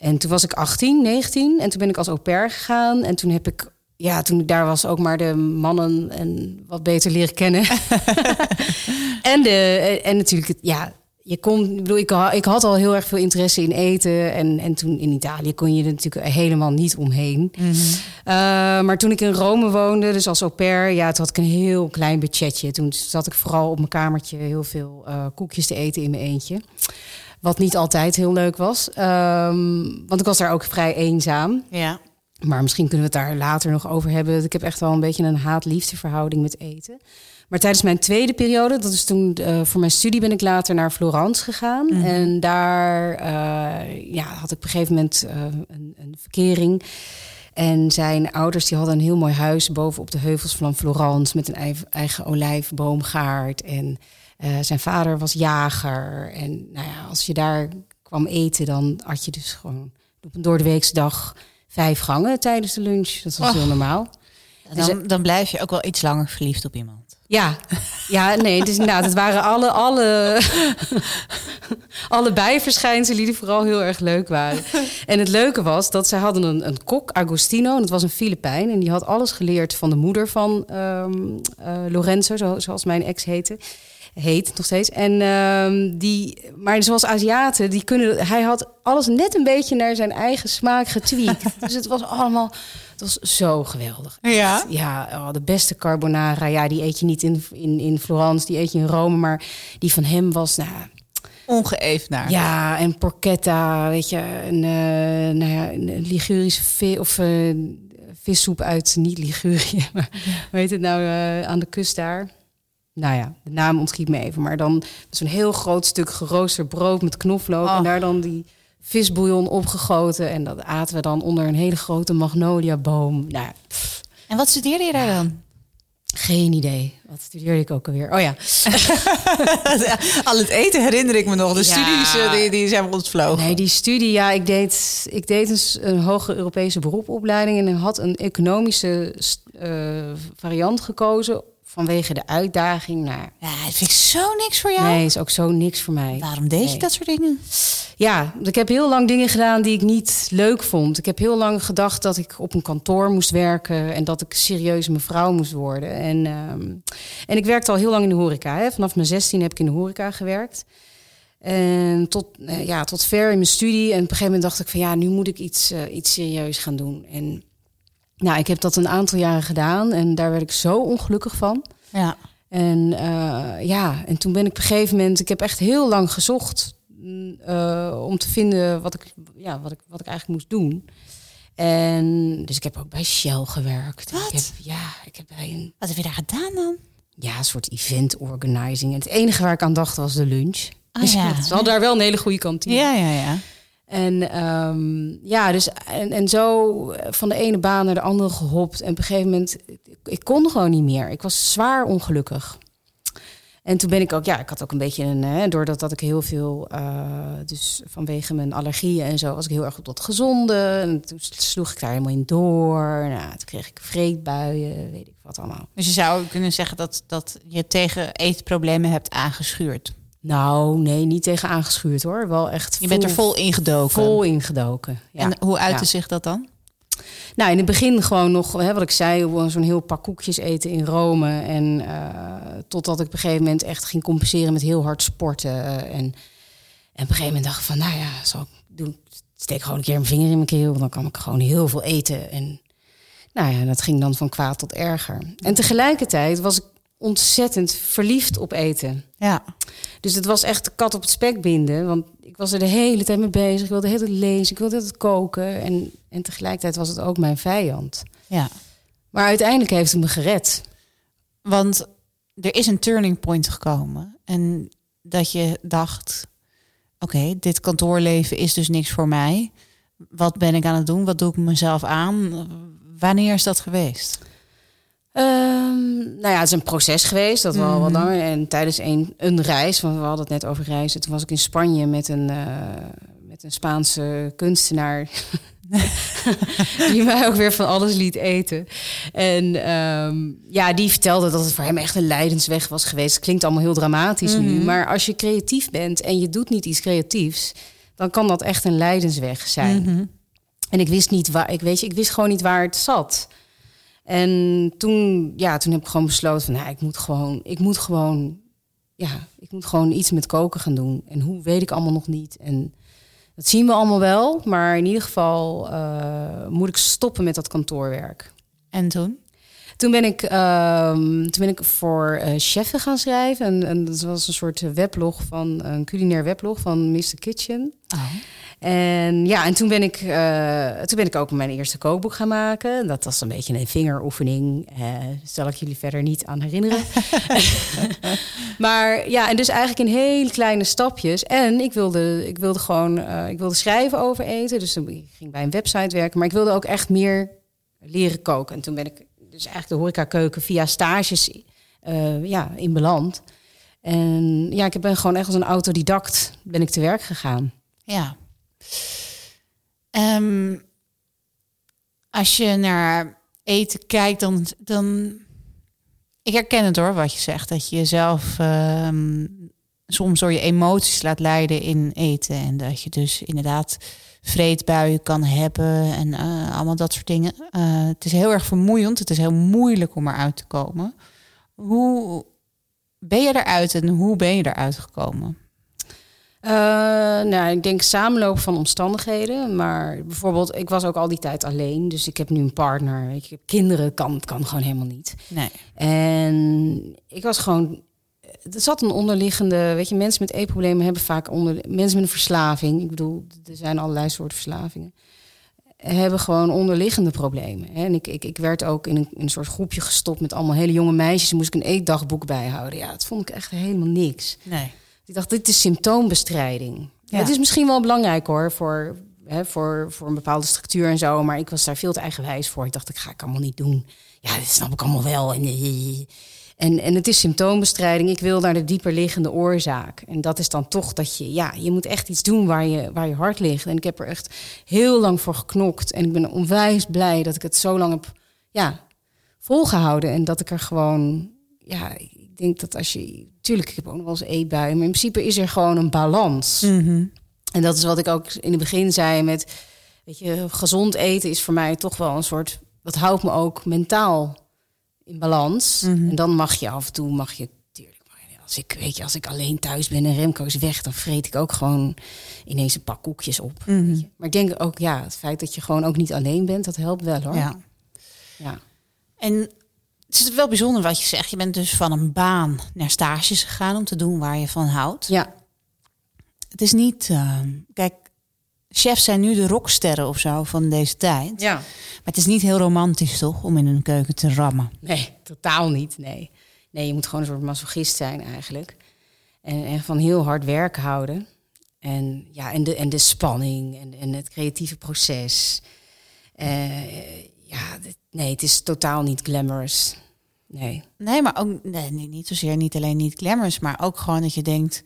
S2: en toen was ik 18, 19 en toen ben ik als au pair gegaan en toen heb ik ja, toen ik daar was, ook maar de mannen en wat beter leren kennen. (laughs) (laughs) en, de, en natuurlijk, ja, je kon, ik bedoel, ik, ik had al heel erg veel interesse in eten. En, en toen in Italië kon je er natuurlijk helemaal niet omheen.
S1: -hmm. uh,
S2: maar toen ik in Rome woonde, dus als au pair, ja, toen had ik een heel klein budgetje. Toen zat ik vooral op mijn kamertje heel veel uh, koekjes te eten in mijn eentje. Wat niet altijd heel leuk was. Um, want ik was daar ook vrij eenzaam.
S1: Ja.
S2: Maar misschien kunnen we het daar later nog over hebben. Ik heb echt wel een beetje een haat-liefde verhouding met eten. Maar tijdens mijn tweede periode, dat is toen uh, voor mijn studie, ben ik later naar Florence gegaan.
S1: Mhm.
S2: Mm. En daar uh, ja, had ik op een gegeven moment uh, een, een, verkering. En zijn ouders die hadden een heel mooi huis boven op de heuvels van Florence met een eigen olijfboomgaard. En zijn vader was jager. En nou ja, als je daar kwam eten, dan had je dus gewoon op een doordeweekse dag vijf gangen tijdens de lunch. Dat was oh. heel normaal.
S1: Dan, dan blijf je ook wel iets langer verliefd op iemand.
S2: Ja, ja, nee, dus inderdaad, het waren alle, alle, alle bijverschijnselen die vooral heel erg leuk waren. En het leuke was dat zij hadden een, een kok, Agostino, en dat was een Filipijn. En die had alles geleerd van de moeder van um, uh, Lorenzo, zo, zoals mijn ex heette. Heet nog steeds. En um, die, maar zoals Aziaten, die kunnen. Hij had alles net een beetje naar zijn eigen smaak getweakt. (laughs) dus het was allemaal. Het was zo geweldig.
S1: Ja,
S2: ja oh, de beste carbonara. Ja, die eet je niet in, in, in Florence, die eet je in Rome. Maar die van hem was, nou...
S1: Ongeëvenaard.
S2: Ja, en porchetta, weet je. Een, uh, nou ja, een Ligurische vis, of uh, vissoep uit, niet Ligurië, (laughs) maar hoe heet het nou, uh, aan de kust daar. Nou ja, de naam ontschiet me even. Maar dan zo'n heel groot stuk geroosterd brood met knoflook.
S1: Oh.
S2: En daar dan die visbouillon opgegoten. En dat aten we dan onder een hele grote magnoliaboom. Nou, pff.
S1: En wat studeerde je daar dan?
S2: Geen idee. Wat studeerde ik ook alweer? Oh ja. (laughs)
S1: Al het eten herinner ik me nog. De
S2: Ja.
S1: studies eh, die, die zijn ontvlogen.
S2: Nee, die studie, ja, ik deed, ik deed een, hoge Europese beroepopleiding en had een economische eh, variant gekozen vanwege de uitdaging. Nou,
S1: Ja, dat vind ik zo niks voor jou.
S2: nee, is ook zo niks voor mij.
S1: Waarom deed je dat soort dingen?
S2: ja, ik heb heel lang dingen gedaan die ik niet leuk vond. Ik heb heel lang gedacht dat ik op een kantoor moest werken en dat ik serieus mevrouw moest worden. En, ehm, en ik werkte al heel lang in de horeca. Hè. Vanaf mijn 16 heb ik in de horeca gewerkt. En tot, eh, ja, tot ver in mijn studie. En op een gegeven moment dacht ik van ja, nu moet ik iets, uh, iets serieus gaan doen. En nou, ik heb dat een aantal jaren gedaan en daar werd ik zo ongelukkig van.
S1: Ja.
S2: En uh, ja, en toen ben ik op een gegeven moment, ik heb echt heel lang gezocht uh, om te vinden wat ik, ja, wat, ik, wat ik eigenlijk moest doen. En dus ik heb ook bij Shell gewerkt.
S1: Wat?
S2: Ik heb, ja, ik heb bij een.
S1: Wat heb je daar gedaan dan?
S2: Ja, een soort event organizing. En het enige waar ik aan dacht was de lunch.
S1: Oh, (laughs)
S2: dus
S1: ja.
S2: Ze hadden daar wel een hele goede kantine.
S1: Ja, ja, ja.
S2: En um, ja, dus en, en zo van de ene baan naar de andere gehopt. En op een gegeven moment, ik, kon gewoon niet meer. Ik was zwaar ongelukkig. En toen ben ik ook, ja, ik had ook een beetje een, hè, doordat dat ik heel veel, uh, dus vanwege mijn allergieën en zo, was ik heel erg op dat gezonde. En toen sloeg ik daar helemaal in door. Nou, toen kreeg ik vreedbuien, weet ik wat allemaal.
S1: Dus je zou kunnen zeggen dat, dat je tegen eetproblemen hebt aangeschuurd.
S2: Nou, nee, niet tegen aangeschuurd hoor. Wel echt.
S1: Je bent er vol ingedoken.
S2: Vol ingedoken. Ja.
S1: En hoe uitte
S2: ja.
S1: zich dat dan?
S2: Nou, in het begin gewoon nog, hè, wat ik zei, zo'n heel pak koekjes eten in Rome. En uh, totdat ik op een gegeven moment echt ging compenseren met heel hard sporten. en, en op een gegeven moment dacht ik van, nou ja, zal ik doen, steek gewoon een keer mijn vinger in mijn keel. Dan kan ik gewoon heel veel eten. En nou ja, dat ging dan van kwaad tot erger. En tegelijkertijd was ik ontzettend verliefd op eten.
S1: Ja.
S2: Dus het was echt de kat op het spek binden. Want ik was er de hele tijd mee bezig. Ik wilde de hele tijd lezen. Ik wilde het koken. En, en tegelijkertijd was het ook mijn vijand.
S1: Ja.
S2: Maar uiteindelijk heeft het me gered.
S1: Want er is een turning point gekomen. En dat je dacht... Oké, okay, dit kantoorleven is dus niks voor mij. Wat ben ik aan het doen? Wat doe ik mezelf aan? Wanneer is dat geweest?
S2: Um, nou ja, het is een proces geweest, dat wel mm. wat langer. En tijdens een, een reis, want we hadden het net over reizen. Toen was ik in Spanje met een, uh, met een Spaanse kunstenaar. (laughs) die mij ook weer van alles liet eten. En um, ja, die vertelde dat het voor hem echt een leidensweg was geweest. Het klinkt allemaal heel dramatisch mm -hmm. nu. Maar als je creatief bent en je doet niet iets creatiefs... dan kan dat echt een leidensweg zijn.
S1: Mm -hmm.
S2: En ik wist niet waar, ik weet je, ik wist gewoon niet waar het zat. En toen, ja, toen heb ik gewoon besloten van, nou, ik moet gewoon, ik moet gewoon, ja, ik moet gewoon iets met koken gaan doen. En hoe weet ik allemaal nog niet. En dat zien we allemaal wel, maar in ieder geval uh, moet ik stoppen met dat kantoorwerk.
S1: En toen?
S2: Toen ben ik, uh, toen ben ik voor uh, cheffen gaan schrijven. En, en dat was een soort weblog van een culinair weblog van Mr. Kitchen.
S1: Oh.
S2: En ja, en toen ben, ik, uh, toen ben ik ook mijn eerste kookboek gaan maken. Dat was een beetje een vingeroefening. Uh, zal ik jullie verder niet aan herinneren. (laughs) (laughs) maar ja, en dus eigenlijk in hele kleine stapjes. En ik wilde, ik wilde gewoon uh, ik wilde schrijven over eten. Dus toen ik ging bij een website werken. Maar ik wilde ook echt meer leren koken. En toen ben ik dus eigenlijk de horecakeuken via stages ja, in beland. En ja, ik ben gewoon echt als een autodidact ben ik te werk gegaan.
S1: Ja. Um, als je naar eten kijkt, dan, dan. Ik herken het hoor, wat je zegt. Dat je jezelf um, soms door je emoties laat leiden in eten. En dat je dus inderdaad vreedbuien kan hebben en uh, allemaal dat soort dingen. Uh, het is heel erg vermoeiend. Het is heel moeilijk om eruit te komen. Hoe ben je eruit en hoe ben je eruit gekomen?
S2: Uh, nou, ik denk samenloop van omstandigheden. Maar bijvoorbeeld, ik was ook al die tijd alleen. Dus ik heb nu een partner. Weet je, ik heb kinderen, kan, kan gewoon helemaal niet.
S1: Nee.
S2: En ik was gewoon. Er zat een onderliggende. Weet je, mensen met eetproblemen hebben vaak onder. Mensen met een verslaving. Ik bedoel, er zijn allerlei soorten verslavingen. Hebben gewoon onderliggende problemen. En ik, ik, ik werd ook in een, in een soort groepje gestopt met allemaal hele jonge meisjes. Moest ik een eetdagboek bijhouden. Ja, dat vond ik echt helemaal niks.
S1: Nee.
S2: Ik dacht, dit is symptoombestrijding. Ja. Het is misschien wel belangrijk hoor, voor, hè, voor, voor een bepaalde structuur en zo. Maar ik was daar veel te eigenwijs voor. Ik dacht, ik ga ik allemaal niet doen. Ja, dit snap ik allemaal wel. En, en, en het is symptoombestrijding. Ik wil naar de dieper liggende oorzaak. En dat is dan toch dat je, ja, je moet echt iets doen waar je, waar je hart ligt. En ik heb er echt heel lang voor geknokt. En ik ben onwijs blij dat ik het zo lang heb, ja, volgehouden. En dat ik er gewoon, ja, denk dat als je... Tuurlijk, ik heb ook nog wel eens eetbuien. Maar in principe is er gewoon een balans.
S1: Mm -hmm.
S2: En dat is wat ik ook in het begin zei met, weet je, gezond eten is voor mij toch wel een soort, dat houdt me ook mentaal in balans.
S1: Mhm.
S2: En dan mag je af en toe, mag je, tuurlijk, als ik, weet je, als ik alleen thuis ben en Remco is weg, dan vreet ik ook gewoon ineens een pak koekjes op.
S1: Mhm.
S2: weet je. Maar ik denk ook, ja, het feit dat je gewoon ook niet alleen bent, dat helpt wel hoor.
S1: Ja.
S2: ja.
S1: En het is wel bijzonder wat je zegt. Je bent dus van een baan naar stages gegaan om te doen waar je van houdt.
S2: ja.
S1: Het is niet, eh, kijk, chefs zijn nu de rocksterren of zo van deze tijd.
S2: ja.
S1: Maar het is niet heel romantisch toch om in een keuken te rammen.
S2: Nee, totaal niet. Nee. nee, je moet gewoon een soort masochist zijn eigenlijk. En, en van heel hard werk houden. En, ja, en, de, en de spanning en, en het creatieve proces. Eh, ja, dit- nee, het is totaal niet glamorous. Nee.
S1: Nee, maar ook nee, niet zozeer niet alleen niet glamorous, maar ook gewoon dat je denkt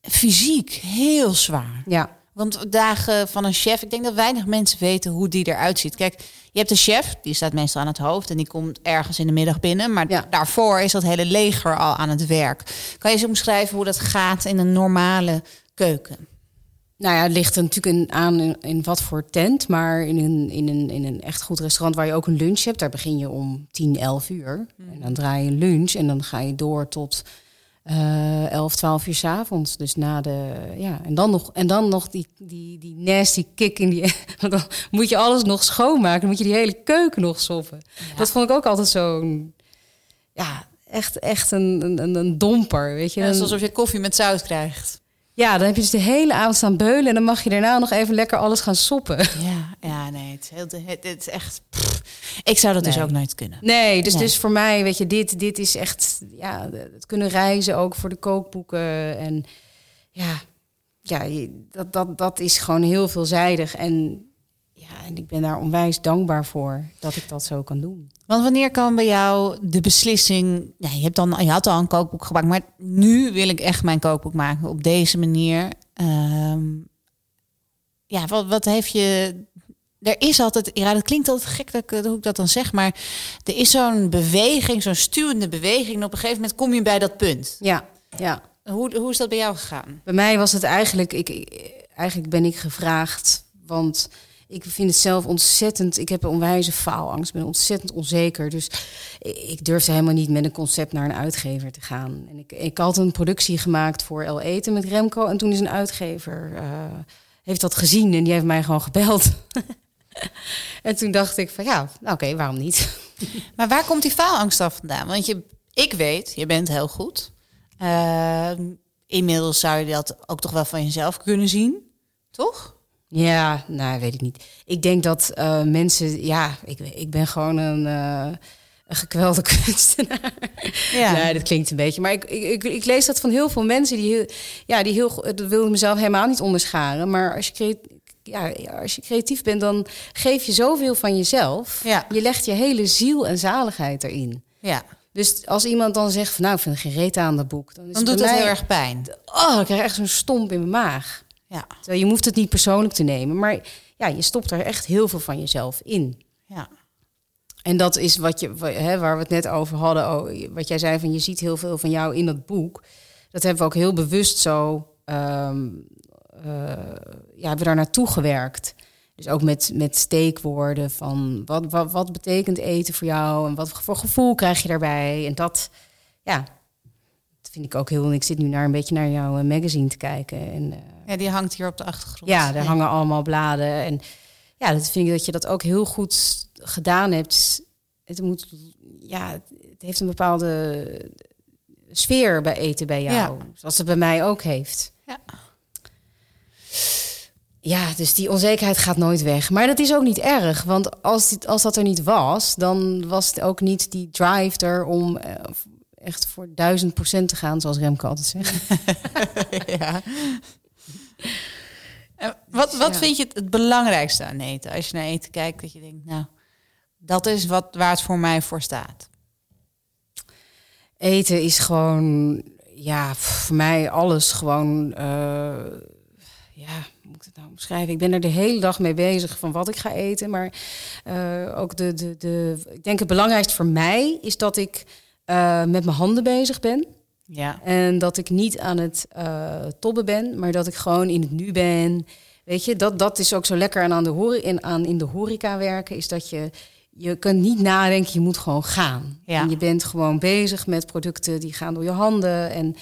S1: fysiek heel zwaar.
S2: Ja,
S1: Want dagen van een chef, ik denk dat weinig mensen weten hoe die eruit ziet. Kijk, je hebt een chef, die staat meestal aan het hoofd en die komt ergens in de middag binnen. Maar
S2: Ja.
S1: daarvoor is dat hele leger al aan het werk. Kan je eens omschrijven hoe dat gaat in een normale keuken?
S2: Nou ja, het ligt er natuurlijk in, aan in, in wat voor tent. Maar in een, in, een, in een echt goed restaurant waar je ook een lunch hebt, daar begin je om 10, 11 uur. En dan draai je lunch en dan ga je door tot eh 11, 12 uur 's avonds. Dus na de. Ja, en dan nog, en dan nog die, die, die nasty kick in die. (laughs) dan moet je alles nog schoonmaken. Dan moet je die hele keuken nog soppen. Dat vond ik ook altijd zo'n. Ja, echt, echt een, een, een- domper. Weet je,
S1: Ja, alsof je koffie met zout krijgt.
S2: Ja, dan heb je dus de hele avond staan beulen en dan mag je daarna nog even lekker alles gaan soppen.
S1: Ja, ja nee, het is, het, echt... pff. ik zou dat dus ook nooit kunnen.
S2: Nee, dus,
S1: Nee.
S2: dus voor mij, weet je, dit, dit is echt, ja, het kunnen reizen ook voor de kookboeken. En ja, ja dat, dat, dat is gewoon heel veelzijdig. En ja, en ik ben daar onwijs dankbaar voor dat ik dat zo kan doen.
S1: Want wanneer kwam bij jou de beslissing... Ja, je, hebt dan, je had al een kookboek gemaakt, maar nu wil ik echt mijn kookboek maken op deze manier. Ehm, ja, wat, wat heeft je... Er is altijd, ja, dat klinkt altijd gek dat ik, hoe ik dat dan zeg, maar er is zo'n beweging, zo'n stuwende beweging. En op een gegeven moment kom je bij dat punt.
S2: Ja, ja.
S1: Hoe, hoe is dat bij jou gegaan?
S2: Bij mij was het eigenlijk, ik- eigenlijk ben ik gevraagd, want ik vind het zelf ontzettend, ik heb een onwijze faalangst, ben ontzettend onzeker. Dus ik, durfde helemaal niet met een concept naar een uitgever te gaan. En ik, ik had een productie gemaakt voor El Eten met Remco en toen is een uitgever, eh, heeft dat gezien en die heeft mij gewoon gebeld. (laughs) en toen dacht ik van ja, oké, waarom niet? (laughs)
S1: Maar waar komt die faalangst dan vandaan? Want je, ik weet, je bent heel goed. Ehm, inmiddels zou je dat ook toch wel van jezelf kunnen zien, toch?
S2: Ja, nou, weet ik niet. Ik denk dat eh, mensen, ja, ik, ik ben gewoon een, eh, een gekwelde (laughs) kunstenaar.
S1: Ja.
S2: Nee, dat klinkt een beetje. Maar ik, ik, ik, lees dat van heel veel mensen die heel, ja, die heel, dat wil ik mezelf helemaal niet onderscharen. Maar als je, creatief, ja, als je creatief bent, dan geef je zoveel van jezelf.
S1: Ja.
S2: Je legt je hele ziel en zaligheid erin.
S1: ja.
S2: Dus als iemand dan zegt van nou, ik vind geen reet aan dat boek. Dan, is
S1: Dan
S2: het
S1: doet
S2: mij-
S1: heel erg pijn.
S2: Oh, ik krijg echt zo'n stomp in mijn maag.
S1: Ja.
S2: Terwijl je hoeft het niet persoonlijk te nemen, maar ja, je stopt er echt heel veel van jezelf in.
S1: ja.
S2: En dat is wat je, hè, waar we het net over hadden, oh, wat jij zei van je ziet heel veel van jou in dat boek. Dat hebben we ook heel bewust zo, ehm, eh, ja, hebben we daar naartoe gewerkt. Dus ook met, met steekwoorden van wat, wat, wat betekent eten voor jou en wat voor gevoel krijg je daarbij. En dat, ja, dat vind ik ook heel. Ik zit nu naar een beetje naar jouw eh, magazine te kijken. En, eh,
S1: ja, die hangt hier op de achtergrond.
S2: ja, daar hangen allemaal bladen. En ja, dat vind ik dat je dat ook heel goed gedaan hebt. Het moet, ja, het heeft een bepaalde sfeer bij eten bij jou.
S1: Ja.
S2: Zoals het bij mij ook heeft.
S1: Ja.
S2: Ja, dus die onzekerheid gaat nooit weg. Maar dat is ook niet erg. Want als, dit, als dat er niet was, dan was het ook niet die drive er om eh, echt voor duizend procent te gaan, zoals Remco altijd zegt. (laughs)
S1: ja. En wat wat
S2: Ja.
S1: vind je het, het belangrijkste aan eten? Als je naar eten kijkt, dat je denkt, nou, dat is wat, waar het voor mij voor staat.
S2: Eten is gewoon, ja, voor mij alles gewoon, eh, ja, hoe moet ik het nou omschrijven? Ik ben er de hele dag mee bezig van wat ik ga eten. Maar eh, ook de, de, de, ik denk het belangrijkste voor mij is dat ik eh, met mijn handen bezig ben.
S1: Ja.
S2: En dat ik niet aan het uh, tobben ben, maar dat ik gewoon in het nu ben. Weet je, dat, dat is ook zo lekker aan, aan, de hori in, aan in de horeca werken. Is dat je, je kunt niet nadenken, je moet gewoon gaan.
S1: Ja.
S2: En je bent gewoon bezig met producten die gaan door je handen. En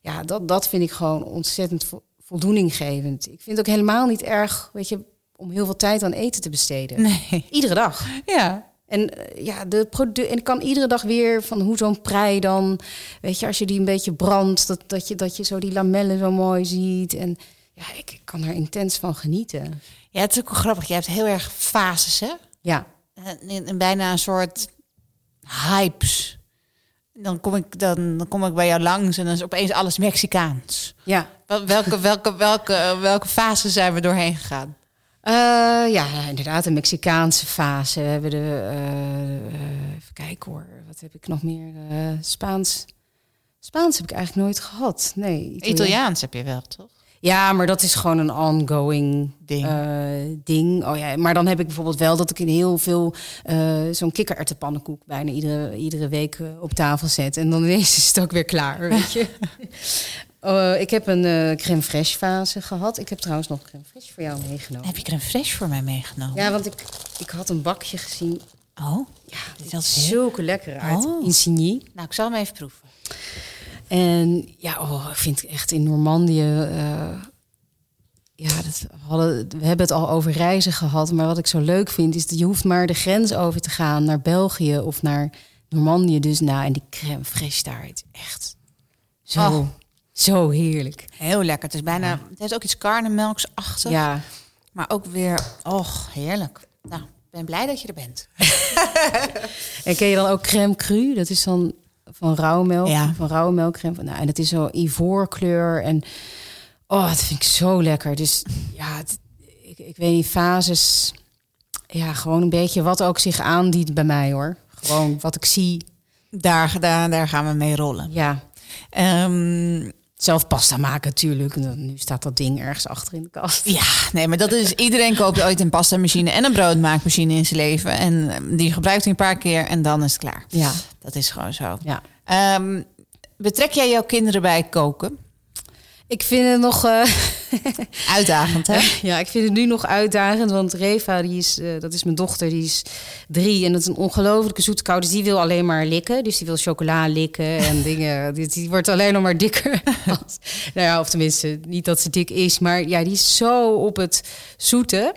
S2: ja, dat, dat vind ik gewoon ontzettend vo voldoeninggevend. Ik vind het ook helemaal niet erg, weet je, om heel veel tijd aan eten te besteden.
S1: Nee.
S2: Iedere dag.
S1: Ja.
S2: En uh, ja, de produ en ik kan iedere dag weer van hoe zo'n prei dan, weet je, als je die een beetje brandt, dat, dat, je, dat je zo die lamellen zo mooi ziet. En ja, ik, ik kan er intens van genieten.
S1: Ja, het is ook wel grappig. Je hebt heel erg fases, hè?
S2: Ja.
S1: En, en bijna een soort hypes. Dan kom ik, dan, dan kom ik bij jou langs en dan is opeens alles Mexicaans.
S2: Ja.
S1: Wel- Welke, welke, welke, welke fase zijn we doorheen gegaan?
S2: Eh, ja, inderdaad, de Mexicaanse fase. We hebben de, eh, even kijken hoor, wat heb ik nog meer? Spaans. Spaans heb ik eigenlijk nooit gehad. Nee, Italiaans.
S1: Italiaans heb je wel, toch?
S2: Ja, maar dat is gewoon een ongoing
S1: Ding.
S2: ding. Oh ja, maar dan heb ik bijvoorbeeld wel dat ik in heel veel zo'n kikkererwtenpannenkoek bijna iedere, iedere week op tafel zet. En dan ineens is het ook weer klaar, weet je. (laughs) Eh, ik heb een eh crème fraîche fase gehad. Ik heb trouwens nog crème fraîche voor jou meegenomen.
S1: Heb je crème fraîche voor mij meegenomen?
S2: Ja, want ik, ik had een bakje gezien.
S1: Oh,
S2: Ja, dit
S1: Dat
S2: is zulke lekker uit.
S1: Oh.
S2: Insigny.
S1: nou, ik zal hem even proeven.
S2: En ja, oh, ik vind echt in Normandië. eh, ja, dat we, hadden, we hebben het al over reizen gehad. Maar wat ik zo leuk vind, is dat je hoeft maar de grens over te gaan naar België of naar Normandië. Dus nou, en die crème fraîche daar, het is echt zo,
S1: Oh.
S2: Zo heerlijk.
S1: Heel lekker. Het is bijna, het heeft ook iets karnemelksachtig.
S2: Ja,
S1: Maar ook weer, och, heerlijk. Nou, ik ben blij dat je er bent. (laughs)
S2: en ken je dan ook crème cru? Dat is dan van rauwmelk,
S1: Ja.
S2: van rauwe melkcrème. Nou, en het is zo ivoorkleur en oh, dat vind ik zo lekker. Dus ja, het- ik, ik weet niet, fases. Ja, gewoon een beetje wat ook zich aandient bij mij hoor. Gewoon wat ik zie.
S1: Daar, daar, daar gaan we mee rollen.
S2: Ja,
S1: Ehm,
S2: zelf pasta maken natuurlijk. Nu staat dat ding ergens achter in de kast.
S1: ja, nee, maar dat is... Iedereen koopt ooit een pasta-machine en een broodmaakmachine in zijn leven. En ehm, die gebruikt hij een paar keer en dan is het klaar.
S2: Ja,
S1: Dat is gewoon zo.
S2: ja.
S1: Ehm, betrek jij jouw kinderen bij koken?
S2: Ik vind het nog... eh, (laughs)
S1: Uitdagend, hè? (laughs)
S2: Ja, ik vind het nu nog uitdagend, want Reva, die is, eh, dat is mijn dochter, die is drie en dat is een ongelofelijke zoete kou. Dus die wil alleen maar likken, dus die wil chocola likken en (laughs) dingen. Die, die wordt alleen nog maar dikker. Als- nou ja, of tenminste, niet dat ze dik is, maar ja, die is zo op het zoete.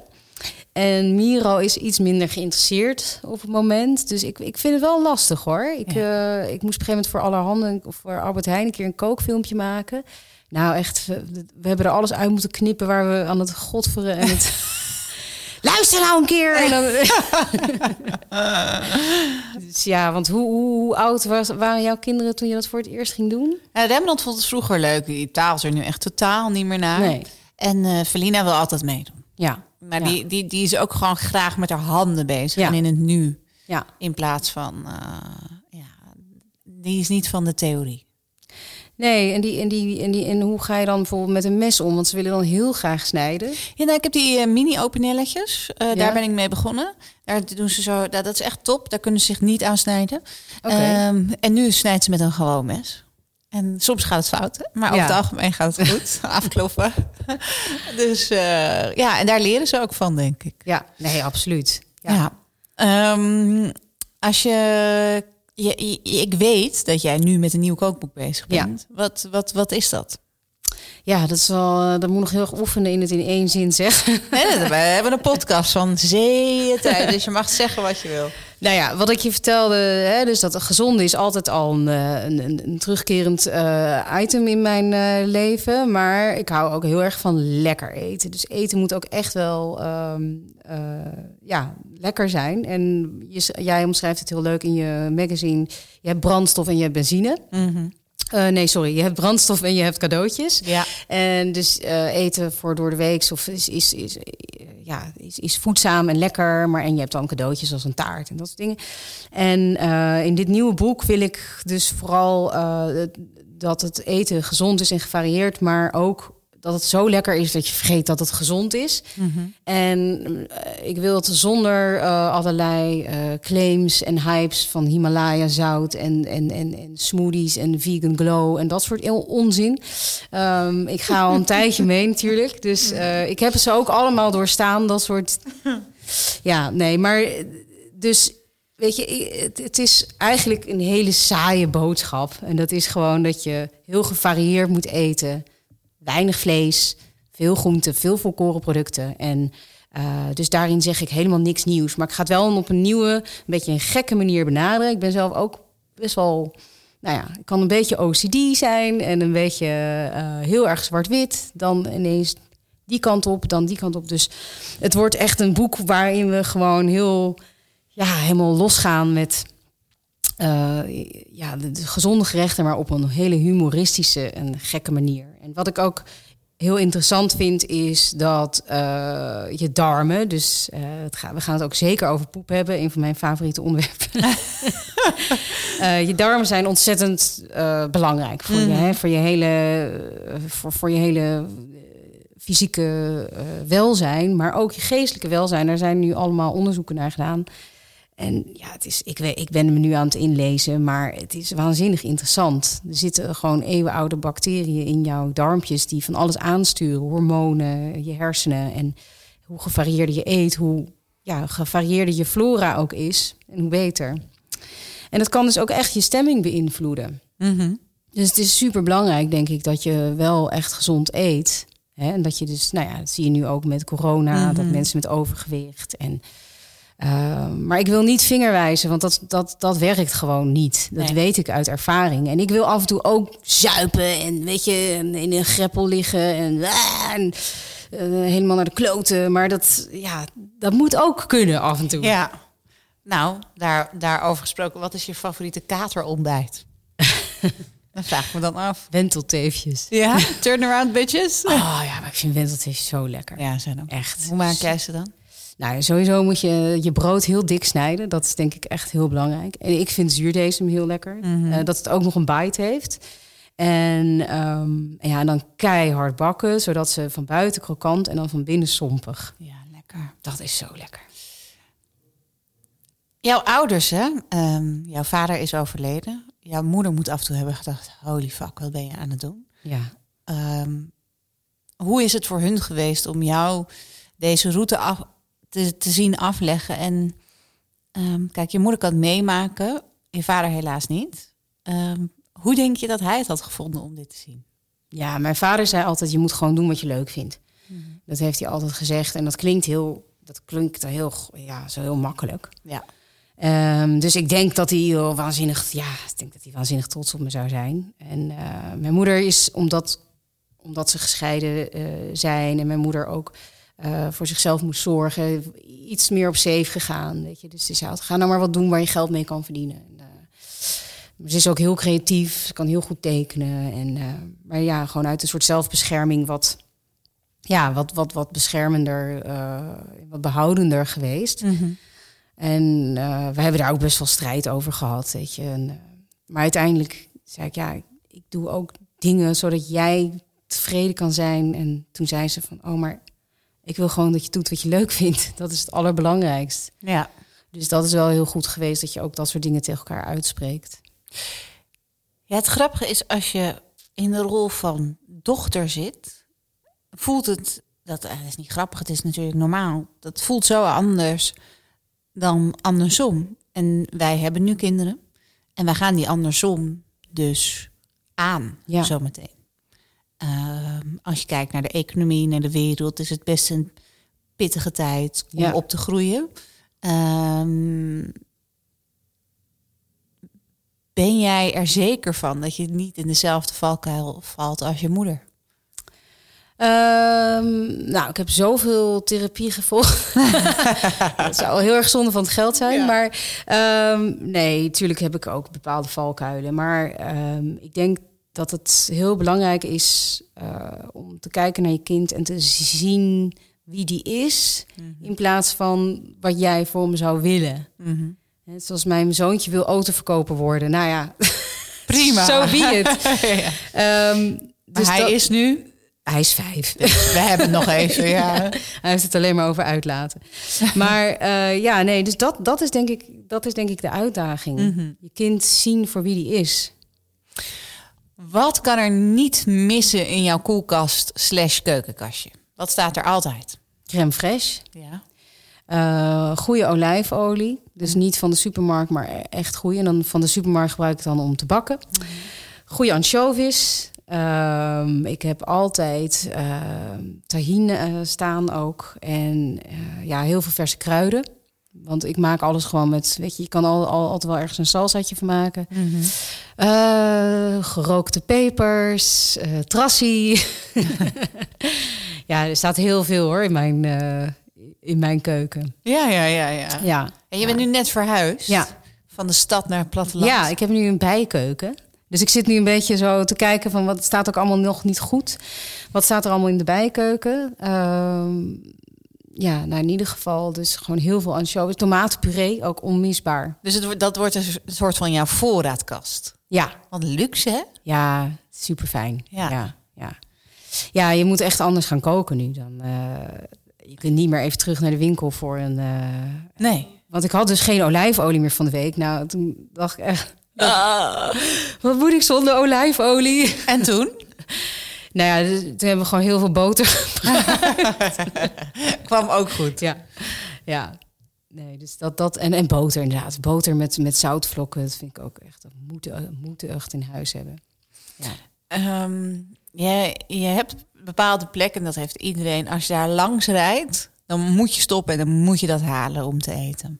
S2: En Miro is iets minder geïnteresseerd op het moment. Dus ik, ik vind het wel lastig hoor. Ik, eh, ik moest op een gegeven moment voor Allerhande of voor Albert Heijn een keer een kookfilmpje maken. Nou echt, we, hebben er alles uit moeten knippen waar we aan het godveren en het... (laughs) Luister nou een keer! En dan... (laughs) dus ja, want hoe, hoe, hoe oud was, waren jouw kinderen toen je dat voor het eerst ging doen?
S1: Uh, Rembrandt vond het vroeger leuk. Die taal is er nu echt totaal niet meer naar.
S2: Nee.
S1: En eh Felina wil altijd meedoen.
S2: Ja,
S1: Maar
S2: Ja.
S1: die, die, die is ook gewoon graag met haar handen bezig.
S2: Ja.
S1: En in het nu.
S2: ja.
S1: In plaats van... eh, ja, die is niet van de theorie.
S2: Nee, en, die, en, die, en, die, en hoe ga je dan bijvoorbeeld met een mes om? Want ze willen dan heel graag snijden.
S1: Ja, nou, ik heb die eh, mini-openelletjes. Eh,
S2: Ja.
S1: Daar ben ik mee begonnen. Daar doen ze zo... Dat, dat is echt top. Daar kunnen ze zich niet aan snijden. Ehm, en nu snijdt ze met een gewoon mes. En soms gaat het fout, maar over
S2: Ja.
S1: het algemeen gaat het goed. (laughs) Afkloppen. (laughs) dus eh, ja, en daar leren ze ook van, denk ik.
S2: Ja, nee, absoluut.
S1: Ja.
S2: Ja.
S1: Ehm, als je, je, je- Ik weet dat jij nu met een nieuw kookboek bezig
S2: Ja.
S1: bent. Wat, wat, wat is dat?
S2: Ja, dat, is wel, eh, dat moet nog heel erg oefenen in het in één zin zeggen.
S1: Nee, we hebben een podcast van zeeën tijd. (laughs) Dus je mag zeggen wat je wil.
S2: Nou ja, wat ik je vertelde, hè, dus dat gezonde is altijd al een, eh, een, een, terugkerend eh, item in mijn eh, leven. Maar ik hou ook heel erg van lekker eten. Dus eten moet ook echt wel ehm, eh, ja, lekker zijn. En je, jij omschrijft het heel leuk in je magazine. Je hebt brandstof en je hebt benzine. Eh, nee, sorry. Je hebt brandstof en je hebt cadeautjes.
S1: Ja.
S2: En dus eten voor door de week of is, is, is, ja, is, is voedzaam en lekker. Maar en je hebt dan cadeautjes als een taart en dat soort dingen. En eh, in dit nieuwe boek wil ik dus vooral eh, dat het eten gezond is en gevarieerd, maar ook dat het zo lekker is dat je vergeet dat het gezond is.
S1: Mhm.
S2: En eh, ik wil het zonder eh, allerlei eh, claims en hypes van Himalaya zout en, en, en, en smoothies en vegan glow en dat soort heel onzin. Ehm, ik ga al een tijdje (laughs) mee natuurlijk. Dus ik heb ze ook allemaal doorstaan, dat soort. (laughs) Ja, nee, maar dus weet je, het is eigenlijk een hele saaie boodschap. En dat is gewoon dat je heel gevarieerd moet eten. Weinig vlees, veel groenten, veel volkorenproducten. En eh, dus daarin zeg ik helemaal niks nieuws. Maar ik ga het wel op een nieuwe, een beetje een gekke manier benaderen. Ik ben zelf ook best wel, nou ja, ik kan een beetje OCD zijn en een beetje eh, heel erg zwart-wit. Dan ineens die kant op, dan die kant op. Dus het wordt echt een boek waarin we gewoon heel, ja, helemaal losgaan met eh, ja, de gezonde gerechten, maar op een hele humoristische en gekke manier. En wat ik ook heel interessant vind, is dat eh, je darmen, dus eh, het gaat, we gaan het ook zeker over poep hebben, een van mijn favoriete onderwerpen. (laughs) Eh, je darmen zijn ontzettend belangrijk voor, je, hè, voor je hele, voor, voor je hele fysieke welzijn, maar ook je geestelijke welzijn. Daar zijn nu allemaal onderzoeken naar gedaan. En ja, het is, ik, ik ben me nu aan het inlezen, maar het is waanzinnig interessant. Er zitten gewoon eeuwenoude bacteriën in jouw darmpjes die van alles aansturen. Hormonen, je hersenen en hoe gevarieerder je eet, hoe ja, gevarieerder je flora ook is en hoe beter. En dat kan dus ook echt je stemming beïnvloeden.
S1: Mhm.
S2: Dus het is super belangrijk, denk ik, dat je wel echt gezond eet. Hè? En dat je dus, nou ja, dat zie je nu ook met corona, dat mensen met overgewicht. En, uh, maar ik wil niet vingerwijzen, want dat, dat, dat werkt gewoon niet. Dat
S1: Nee.
S2: weet ik uit ervaring. En ik wil af en toe ook zuipen en weet je, in een greppel liggen en, en uh, helemaal naar de kloten. Maar dat, ja, dat moet ook kunnen af en toe.
S1: Ja. Nou, daar, daarover gesproken, wat is je favoriete katerontbijt? (laughs) dat vraag ik me dan af.
S2: Wentelteefjes.
S1: Ja, (laughs) turnaround bitches.
S2: Oh ja, maar ik vind wentelteefjes zo lekker.
S1: Ja, zijn ook.
S2: Echt.
S1: Hoe maak jij ze dan?
S2: Nou, sowieso moet je je brood heel dik snijden. Dat is denk ik echt heel belangrijk. En ik vind zuurdesem heel lekker.
S1: Mhm.
S2: Uh, dat het ook nog een bite heeft. En um, ja, dan keihard bakken, zodat ze van buiten krokant en dan van binnen sompig.
S1: Ja, lekker.
S2: Dat is zo lekker.
S1: Jouw ouders, hè? Um, jouw vader is overleden. Jouw moeder moet af en toe hebben gedacht: holy fuck, wat ben je aan het doen?
S2: Ja.
S1: Um, hoe is het voor hun geweest om jou deze route af, te, te zien afleggen? En um, kijk, je moeder kan het meemaken, je vader helaas niet. Um, hoe denk je dat hij het had gevonden om dit te zien?
S2: Ja, mijn vader zei altijd: je moet gewoon doen wat je leuk vindt. Mm. Dat heeft hij altijd gezegd. En dat klinkt heel, dat klinkt heel, ja, zo heel makkelijk.
S1: Ja.
S2: Um, dus ik denk dat hij heel waanzinnig, ja, ik denk dat hij waanzinnig trots op me zou zijn. En uh, mijn moeder is, omdat, omdat ze gescheiden uh, zijn en mijn moeder ook uh, voor zichzelf moest zorgen, iets meer op safe gegaan. Weet je. Dus ze zei, ga nou maar wat doen waar je geld mee kan verdienen. En, uh, ze is ook heel creatief, ze kan heel goed tekenen. En, uh, maar ja, gewoon uit een soort zelfbescherming wat, ja, wat, wat, wat beschermender, wat behoudender geweest.
S1: Mm -hmm.
S2: En we hebben daar ook best wel strijd over gehad, weet je. En, maar uiteindelijk zei ik, ja, ik, ik, doe ook dingen zodat jij tevreden kan zijn. En toen zei ze van, oh, maar ik wil gewoon dat je doet wat je leuk vindt. (laughs) Dat is het allerbelangrijkst.
S1: Ja.
S2: Dus dat is wel heel goed geweest dat je ook dat soort dingen tegen elkaar uitspreekt.
S1: Ja, het grappige is als je in de rol van dochter zit, voelt het, dat, eh, dat is niet grappig, het is natuurlijk normaal. Dat voelt zo anders dan andersom. En wij hebben nu kinderen. En wij gaan die andersom dus aan,
S2: ja.
S1: zometeen. Uh, als je kijkt naar de economie, naar de wereld, is het best een pittige tijd om
S2: ja.
S1: op te groeien. Um, ben jij er zeker van dat je niet in dezelfde valkuil valt als je moeder?
S2: Um, nou, ik heb zoveel therapie gevolgd. (laughs) dat zou heel erg zonde van het geld zijn. Ja. Maar um, nee, natuurlijk heb ik ook bepaalde valkuilen. Maar ik denk dat het heel belangrijk is uh, om te kijken naar je kind en te zien wie die is. Mm -hmm. In plaats van wat jij voor me zou willen.
S1: Mm -hmm.
S2: Net zoals mijn zoontje wil autoverkoper worden. Nou ja, (laughs)
S1: prima.
S2: Zo so be it. (laughs)
S1: ja.
S2: dus
S1: hij
S2: dat,
S1: is nu
S2: Hij is vijf. (laughs)
S1: We hebben het nog even, ja.
S2: Hij heeft het alleen maar over uitlaten. Maar eh, ja, nee, dus dat, dat, is denk ik, dat is denk ik de uitdaging.
S1: Mhm.
S2: Je kind zien voor wie die is.
S1: Wat kan er niet missen in jouw koelkast slash keukenkastje? Wat staat er altijd?
S2: Crème fraîche,
S1: Ja.
S2: eh goede olijfolie. Dus niet van de supermarkt, maar echt goede. En dan van de supermarkt gebruik ik dan om te bakken. Goede anchovies. Ehm, ik heb altijd ehm tahine eh, staan ook. En ja, heel veel verse kruiden. Want ik maak alles gewoon met, weet je, je kan al, al, altijd wel ergens een salsaatje van maken. Eh, gerookte pepers, eh trassie. (laughs) ja, er staat heel veel hoor in mijn, eh, in mijn keuken.
S1: Ja, ja, ja, ja.
S2: Ja.
S1: En je bent nu net verhuisd?
S2: Ja.
S1: Van de stad naar het platteland?
S2: Ja, ik heb nu een bijkeuken. Dus ik zit nu een beetje zo te kijken van wat staat ook allemaal nog niet goed. Wat staat er allemaal in de bijkeuken? Ehm, ja, nou in ieder geval dus gewoon heel veel anchovies. Tomatenpuree, ook onmisbaar.
S1: Dus het, dat wordt een soort van jouw voorraadkast.
S2: Ja,
S1: Wat luxe, hè?
S2: ja, super fijn.
S1: Ja.
S2: Ja. Ja, ja. je moet echt anders gaan koken nu dan. eh, je kunt niet meer even terug naar de winkel voor een. eh,
S1: Nee.
S2: want ik had dus geen olijfolie meer van de week. Nou, toen dacht ik echt. (laughs) Wat moet ik zonder olijfolie?
S1: En toen? (laughs)
S2: Nou ja, dus toen hebben we gewoon heel veel boter. (laughs)
S1: Kwam ook goed.
S2: ja. ja. Nee, dus dat, dat en, en boter inderdaad. Boter met, met zoutvlokken, dat vind ik ook echt. Dat moeten moeten echt in huis hebben. Ja.
S1: Ehm, je, je hebt bepaalde plekken, dat heeft iedereen. Als je daar langs rijdt, dan moet je stoppen en dan moet je dat halen om te eten.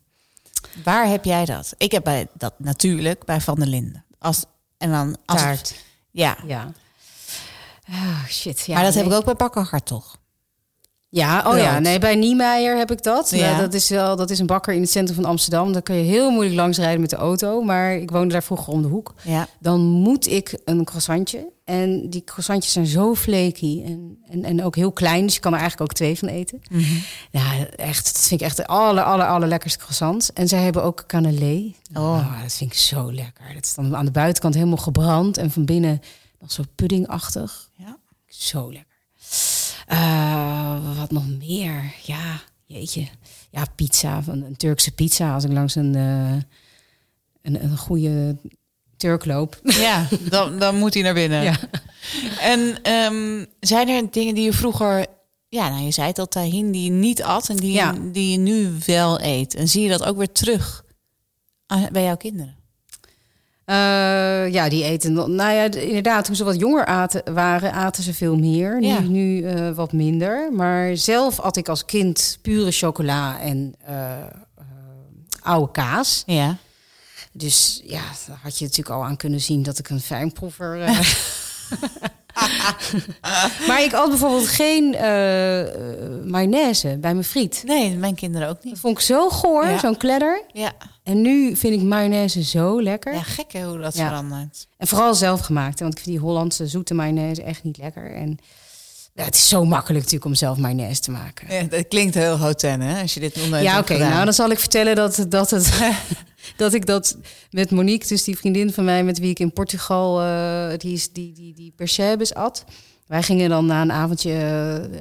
S1: Waar heb jij dat? Ik heb bij dat natuurlijk bij Van der Linden. Als, en dan als
S2: Taart.
S1: ja.
S2: Ja. Ah, shit. Ja,
S1: maar dat heb ik ook bij Bakkerhart toch?
S2: Ja, oh ja, nee, bij Niemeyer heb ik dat.
S1: Ja.
S2: Nou, dat is wel, dat is een bakker in het centrum van Amsterdam. Daar kun je heel moeilijk langs rijden met de auto. Maar ik woonde daar vroeger om de hoek.
S1: Ja.
S2: Dan moet ik een croissantje. En die croissantjes zijn zo flaky en, en, en ook heel klein. Dus je kan er eigenlijk ook twee van eten. Ja, echt, dat vind ik echt de aller, aller, allerlekkerste croissant. En zij hebben ook cannelé.
S1: Oh.
S2: dat vind ik zo lekker. Dat is dan aan de buitenkant helemaal gebrand. En van binnen zo puddingachtig.
S1: ja.
S2: Zo lekker. Eh, wat nog meer? Ja, jeetje. Ja, pizza. Van een Turkse pizza. Als ik langs een, eh, een, een goede Turk loop.
S1: Ja, (laughs) dan, dan moet hij naar binnen.
S2: Ja.
S1: En ehm, zijn er dingen die je vroeger... Ja, nou, je zei het al, tahin, die je niet at en die,
S2: Ja.
S1: je, die je nu wel eet. En zie je dat ook weer terug aan- bij jouw kinderen?
S2: Eh, ja, die eten. Nou ja, inderdaad, toen ze wat jonger aten, waren, aten ze veel meer. Nu,
S1: Ja.
S2: nu eh, wat minder. Maar zelf at ik als kind pure chocola en eh, oude kaas.
S1: Ja.
S2: Dus ja, daar had je natuurlijk al aan kunnen zien dat ik een fijnproever. (laughs) maar ik at bijvoorbeeld geen mayonaise bij mijn friet.
S1: Nee, mijn kinderen ook
S2: Dat
S1: niet.
S2: vond ik zo goor,
S1: Ja.
S2: zo'n kledder.
S1: Ja,
S2: En nu vind ik mayonaise zo lekker.
S1: ja gek hè, hoe dat
S2: Ja.
S1: verandert.
S2: En vooral zelf gemaakt. hè, Want ik vind die Hollandse zoete mayonaise echt niet lekker. En ja, het is zo makkelijk natuurlijk om zelf mayonaise te maken.
S1: Ja, dat klinkt heel houten, hè, als je dit nooit
S2: Ja, oké. Nou, dan zal ik vertellen dat, dat, het, (laughs) dat ik dat met Monique, dus die vriendin van mij met wie ik in Portugal, eh, die, is, die, die, die percebes at. Wij gingen dan na een avondje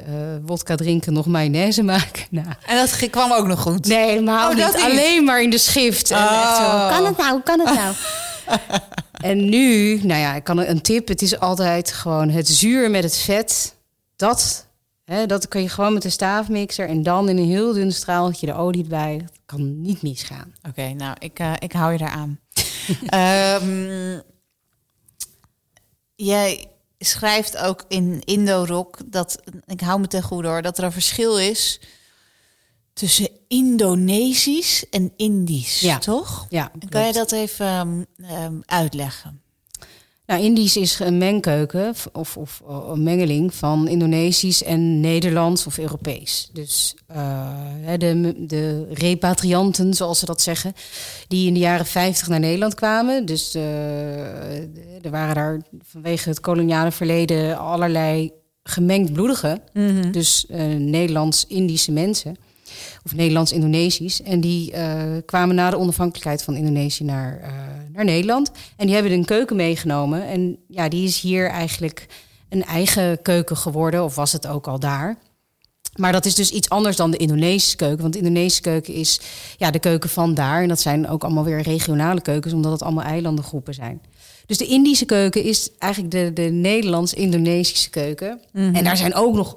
S2: eh, wodka drinken nog mayonaise maken. (laughs) Nou,
S1: En dat kwam ook nog goed.
S2: nee, helemaal
S1: Oh, dat
S2: niet.
S1: niet?
S2: Alleen maar in de schrift. En echt zo,
S1: Oh.
S2: kan het nou? Kan het nou? (laughs) en nu, nou ja, ik kan een tip. Het is altijd gewoon het zuur met het vet. Dat, hè, dat kun je gewoon met een staafmixer en dan in een heel dun straaltje de olie erbij. Dat kan niet misgaan.
S1: Oké, nou, ik, eh, ik hou je daar aan. (laughs) Ehm, jij schrijft ook in Indo-Rock dat, ik hou me ten goede hoor, dat er een verschil is tussen Indonesisch en Indisch,
S2: Ja.
S1: toch?
S2: Ja,
S1: Kan je dat even ehm, ehm, uitleggen?
S2: Nou, Indisch is een mengkeuken of, of eh, een mengeling van Indonesisch en Nederlands of Europees. Dus eh, de, de repatrianten, zoals ze dat zeggen, die in de jaren 50 naar Nederland kwamen. Dus eh, er waren daar vanwege het koloniale verleden allerlei gemengd bloedigen. Dus eh, Nederlands-Indische mensen. Of Nederlands-Indonesisch. En die eh, kwamen na de onafhankelijkheid van Indonesië naar, eh, naar Nederland. En die hebben een keuken meegenomen. En ja, die is hier eigenlijk een eigen keuken geworden, of was het ook al daar. Maar dat is dus iets anders dan de Indonesische keuken. Want de Indonesische keuken is ja, de keuken van daar. En dat zijn ook allemaal weer regionale keukens, omdat het allemaal eilandengroepen zijn. Dus de Indische keuken is eigenlijk de, de Nederlands-Indonesische keuken. En daar zijn ook nog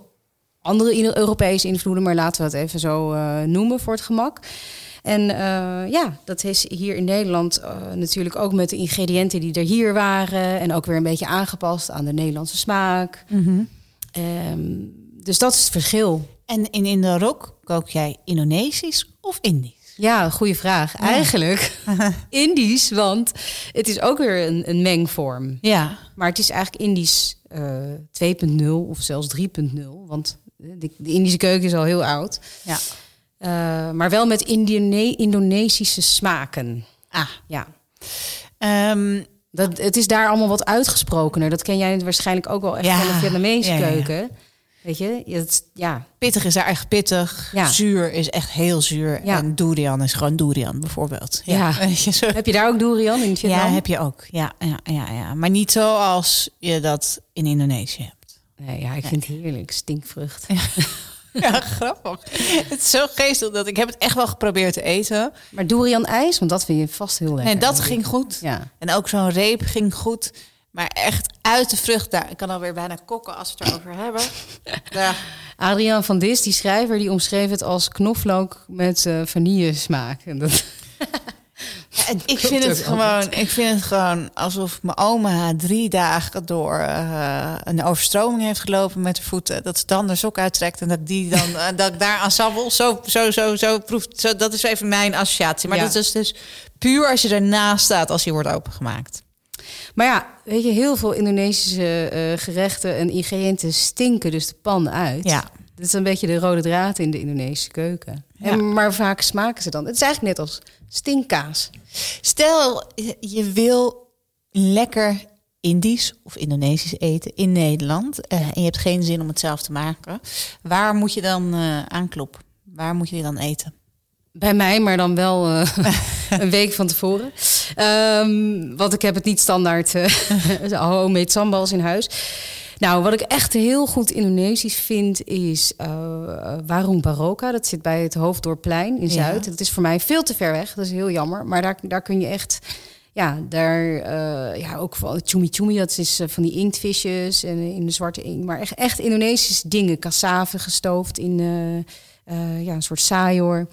S2: andere Europese invloeden, maar laten we het even zo uh, noemen voor het gemak. En uh, ja, dat is hier in Nederland uh, natuurlijk ook met de ingrediënten die er hier waren. En ook weer een beetje aangepast aan de Nederlandse smaak. Mm -hmm. um, dus dat is het verschil.
S1: En in Indorok kook jij Indonesisch of Indisch?
S2: Ja, goede vraag. Ja. Eigenlijk (laughs) Indisch, want het is ook weer een, een, mengvorm.
S1: Ja.
S2: Maar het is eigenlijk Indisch uh, 2.0 of zelfs 3.0. Want de, de, Indische keuken is al heel oud.
S1: Ja.
S2: Uh, maar wel met Indone Indonesische smaken.
S1: Ah.
S2: Ja.
S1: Um,
S2: dat, het is daar allemaal wat uitgesprokener. Dat ken jij waarschijnlijk ook wel echt
S1: Ja.
S2: van de Vietnamese
S1: Ja, ja, ja.
S2: keuken. Weet je? Het, ja.
S1: pittig is daar echt pittig.
S2: Ja.
S1: Zuur is echt heel zuur.
S2: Ja.
S1: En durian is gewoon durian bijvoorbeeld.
S2: Ja. (laughs) Heb je daar ook durian in Vietnam?
S1: ja, heb je ook. Ja, ja, ja, ja. Maar niet zoals je dat in Indonesië.
S2: Nee, ja, ik vind het heerlijk. Stinkvrucht. (laughs)
S1: Ja, grappig. Het is zo geestig dat ik heb het echt wel geprobeerd te eten.
S2: Maar durian ijs, want dat vind je vast heel lekker.
S1: En dat ging goed.
S2: Ja.
S1: En ook zo'n reep ging goed. Maar echt uit de vrucht daar. Ik kan alweer bijna kokken als we het erover (laughs) hebben. Ja.
S2: Adriaan van Dis, die schrijver, die omschreef het als knoflook met eh vanillesmaak. En dat, (laughs)
S1: Ja, ik (laughs) vind het gewoon, ik vind het gewoon alsof mijn oma drie dagen door eh, een overstroming heeft gelopen met de voeten. Dat ze dan de sok uittrekt en dat die dan (laughs) eh, dat ik daar aan sabbel. Zo, zo, zo, zo proeft. Zo, dat is even mijn associatie. Maar
S2: Ja.
S1: dat is dus puur als je ernaast staat als die wordt opengemaakt.
S2: Maar ja, weet je, heel veel Indonesische eh, gerechten en ingrediënten stinken dus de pan uit.
S1: Ja.
S2: Dat is een beetje de rode draad in de Indonesische keuken.
S1: Ja.
S2: En, maar vaak smaken ze dan. Het is eigenlijk net als stinkkaas.
S1: Stel, je- wil lekker Indisch of Indonesisch eten in Nederland. eh, en je hebt geen zin om het zelf te maken. Waar moet je dan eh, aankloppen? Waar moet je dan eten?
S2: Bij mij, maar dan wel eh, (laughs) een week van tevoren. Ehm, want ik heb het niet standaard uh, (laughs) homemade sambals in huis. Nou, wat ik echt heel goed Indonesisch vind is uh, Warung Baroka. Dat zit bij het Hoofddorpplein in
S1: Ja.
S2: Zuid. Dat is voor mij veel te ver weg. Dat is heel jammer. Maar daar, daar kun je echt... Ja, daar uh, ja, ook van chumi chumi, dat is uh, van die inktvisjes en uh, in de zwarte inkt. Maar echt, echt Indonesische dingen. Cassave gestoofd in ja, een soort sayor.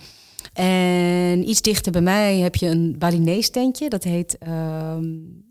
S2: En iets dichter bij mij heb je een Balinese tentje. Dat heet, um,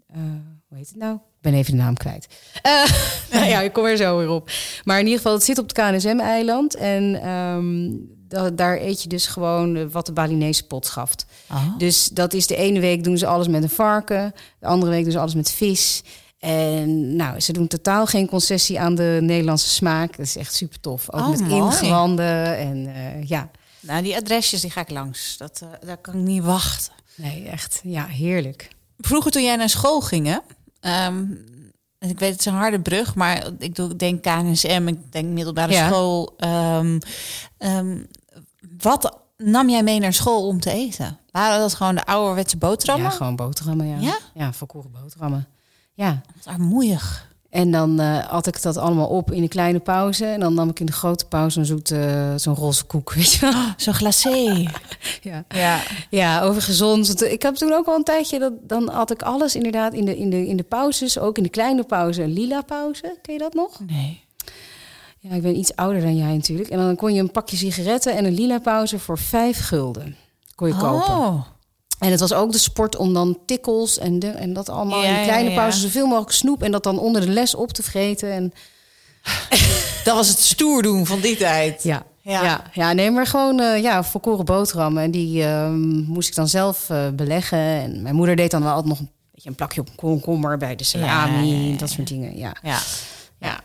S2: hoe heet het nou? Ik ben even de naam kwijt. (laughs) nou ja, ik kom er zo weer op. Maar in ieder geval, het zit op het KNSM-eiland. En um, da daar eet je dus gewoon wat de Balinese pot schaft.
S1: Oh.
S2: Dus dat is de ene week doen ze alles met een varken. De andere week doen ze alles met vis. En nou, ze doen totaal geen concessie aan de Nederlandse smaak. Dat is echt super tof. Ook
S1: Oh,
S2: met
S1: mooi.
S2: ingewanden en uh, ja.
S1: Nou, die adresjes die ga ik langs. Dat, uh, daar kan ik niet wachten.
S2: Nee, echt. Ja, heerlijk.
S1: Vroeger toen jij naar school ging, hè? Um, ik weet het is een harde brug, maar ik denk KNSM, ik denk middelbare
S2: Ja.
S1: school. Um, um, wat nam jij mee naar school om te eten? Waren dat gewoon de ouderwetse boterhammen?
S2: Ja, gewoon boterhammen, ja.
S1: Ja?
S2: Ja, volkoren boterhammen. Ja.
S1: Wat armoeig.
S2: En dan uh, at ik dat allemaal op in een kleine pauze. En dan nam ik in de grote pauze een zoete, uh, zo'n roze koek, (laughs) weet je wel.
S1: Oh, zo'n glacé. (laughs)
S2: ja.
S1: ja.
S2: ja, over gezond. Ik heb toen ook al een tijdje, dat, dan at ik alles inderdaad in de, in, de, in de pauzes. Ook in de kleine pauze, een lila pauze. Ken je dat nog?
S1: Nee.
S2: Ja, ik ben iets ouder dan jij natuurlijk. En dan kon je een pakje sigaretten en een lila pauze voor vijf gulden. Kon je kopen. En het was ook de sport om dan tikkels en, de, en dat allemaal
S1: Ja,
S2: in de kleine
S1: ja, ja.
S2: pauze zoveel mogelijk snoep en dat dan onder de les op te vreten. En (laughs)
S1: Dat was het stoer doen van die tijd.
S2: ja,
S1: Ja.
S2: ja. nee, maar gewoon uh, ja, volkoren boterhammen. En die uh, moest ik dan zelf uh, beleggen. En mijn moeder deed dan wel altijd nog een beetje een plakje op komkommer bij de salami. Dat soort dingen. Ja.
S1: Ja. ja.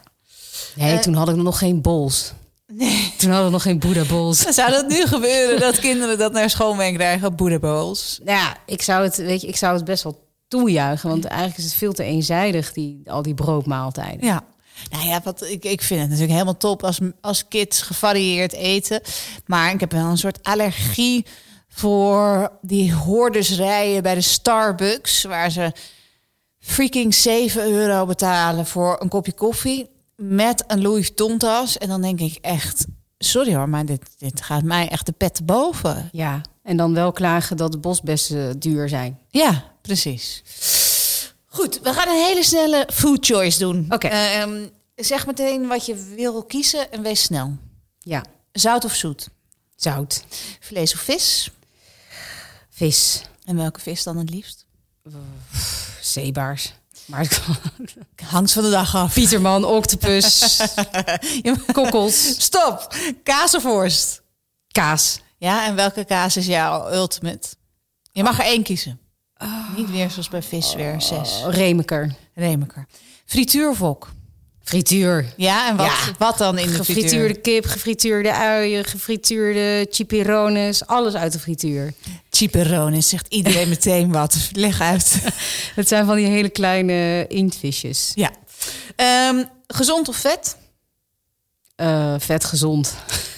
S2: Nee,
S1: Eh,
S2: toen had ik nog geen bols.
S1: Nee.
S2: Toen hadden we nog geen Boeddha bowls. (laughs)
S1: Zou dat nu gebeuren dat kinderen dat naar school mee krijgen? Boeddha-bowls?
S2: Nou ja, ik zou het, weet je, ik zou het best wel toejuichen. Want eigenlijk is het veel te eenzijdig, die, al die broodmaaltijden.
S1: Ja. Nou ja, wat, ik, ik vind het natuurlijk helemaal top als, als kids gevarieerd eten. Maar ik heb wel een soort allergie voor die hoordersrijen bij de Starbucks. Waar ze freaking 7 euro betalen voor een kopje koffie. Met een Louis Vuitton tas. En dan denk ik echt, sorry hoor, maar dit, dit gaat mij echt de pet te boven.
S2: Ja, en dan wel klagen dat de bosbessen duur zijn.
S1: Ja, precies. Goed, we gaan een hele snelle food choice doen.
S2: Oké.
S1: Ehm, zeg meteen wat je wil kiezen en wees snel.
S2: Ja,
S1: Zout of zoet?
S2: zout,
S1: Vlees of vis?
S2: vis,
S1: En welke vis dan het liefst?
S2: zeebaars. Maar (laughs)
S1: Hangt van de dag af.
S2: Pieterman, octopus, (laughs) kokkels,
S1: Stop! Kaas of worst?
S2: kaas.
S1: Ja, en welke kaas is jouw ultimate? Je mag er één kiezen. Niet weer zoals bij vis weer zes.
S2: Oh, Remeker,
S1: Remeker. Frituur of wok?
S2: Frituur.
S1: Ja, en wat,
S2: Ja.
S1: wat dan in de frituur?
S2: Gefrituurde kip, gefrituurde uien, gefrituurde chipirones, alles uit de frituur.
S1: Chiperones, zegt iedereen (laughs) meteen wat. Leg uit. (laughs)
S2: Het zijn van die hele kleine inktvisjes.
S1: Ja. Ehm, gezond of vet?
S2: Eh, vet gezond.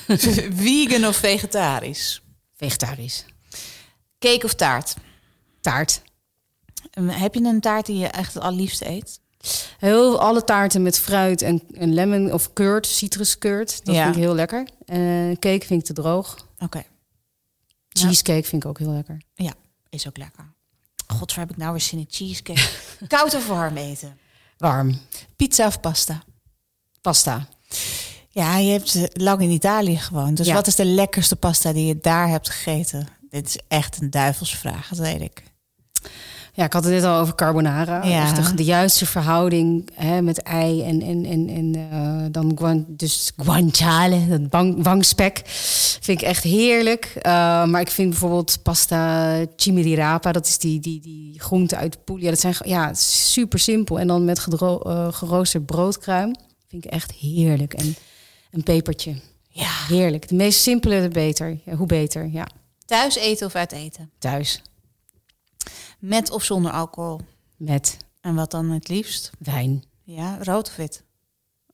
S2: (laughs)
S1: Vegan of vegetarisch?
S2: Vegetarisch.
S1: Cake of taart?
S2: Taart.
S1: Ehm, Heb je een taart die je echt het allerliefste eet?
S2: Heel alle taarten met fruit en, en lemon of curd, citruscurd. Dat
S1: Ja.
S2: vind ik heel lekker. Eh, cake vind ik te droog.
S1: Oké.
S2: Cheesecake vind ik ook heel lekker.
S1: Ja, is ook lekker. God, waar heb ik nou weer zin in cheesecake? (laughs) Koud of warm eten?
S2: Warm.
S1: Pizza of pasta?
S2: Pasta.
S1: Ja, je hebt lang in Italië gewoond. Dus
S2: Ja.
S1: wat is de lekkerste pasta die je daar hebt gegeten? Dit is echt een duivelsvraag, dat weet ik.
S2: Ja, ik had het net al over carbonara.
S1: Ja.
S2: Dus de, de juiste verhouding hè, met ei en, en, en, en eh, dan guan, dus guanciale, dat bang, wangspek, vind ik echt heerlijk. Eh, maar ik vind bijvoorbeeld pasta chimirirapa, dat is die, die, die groente uit Puglia. Dat zijn ja, super simpel. En dan met gedro- eh, geroosterd broodkruim. Vind ik echt heerlijk. En een pepertje.
S1: Ja.
S2: Heerlijk. De meest simpele, de beter. Ja, hoe beter, ja.
S1: Thuis eten of uit eten?
S2: Thuis.
S1: Met of zonder alcohol?
S2: Met
S1: En wat dan het liefst?
S2: wijn.
S1: Ja, rood of wit?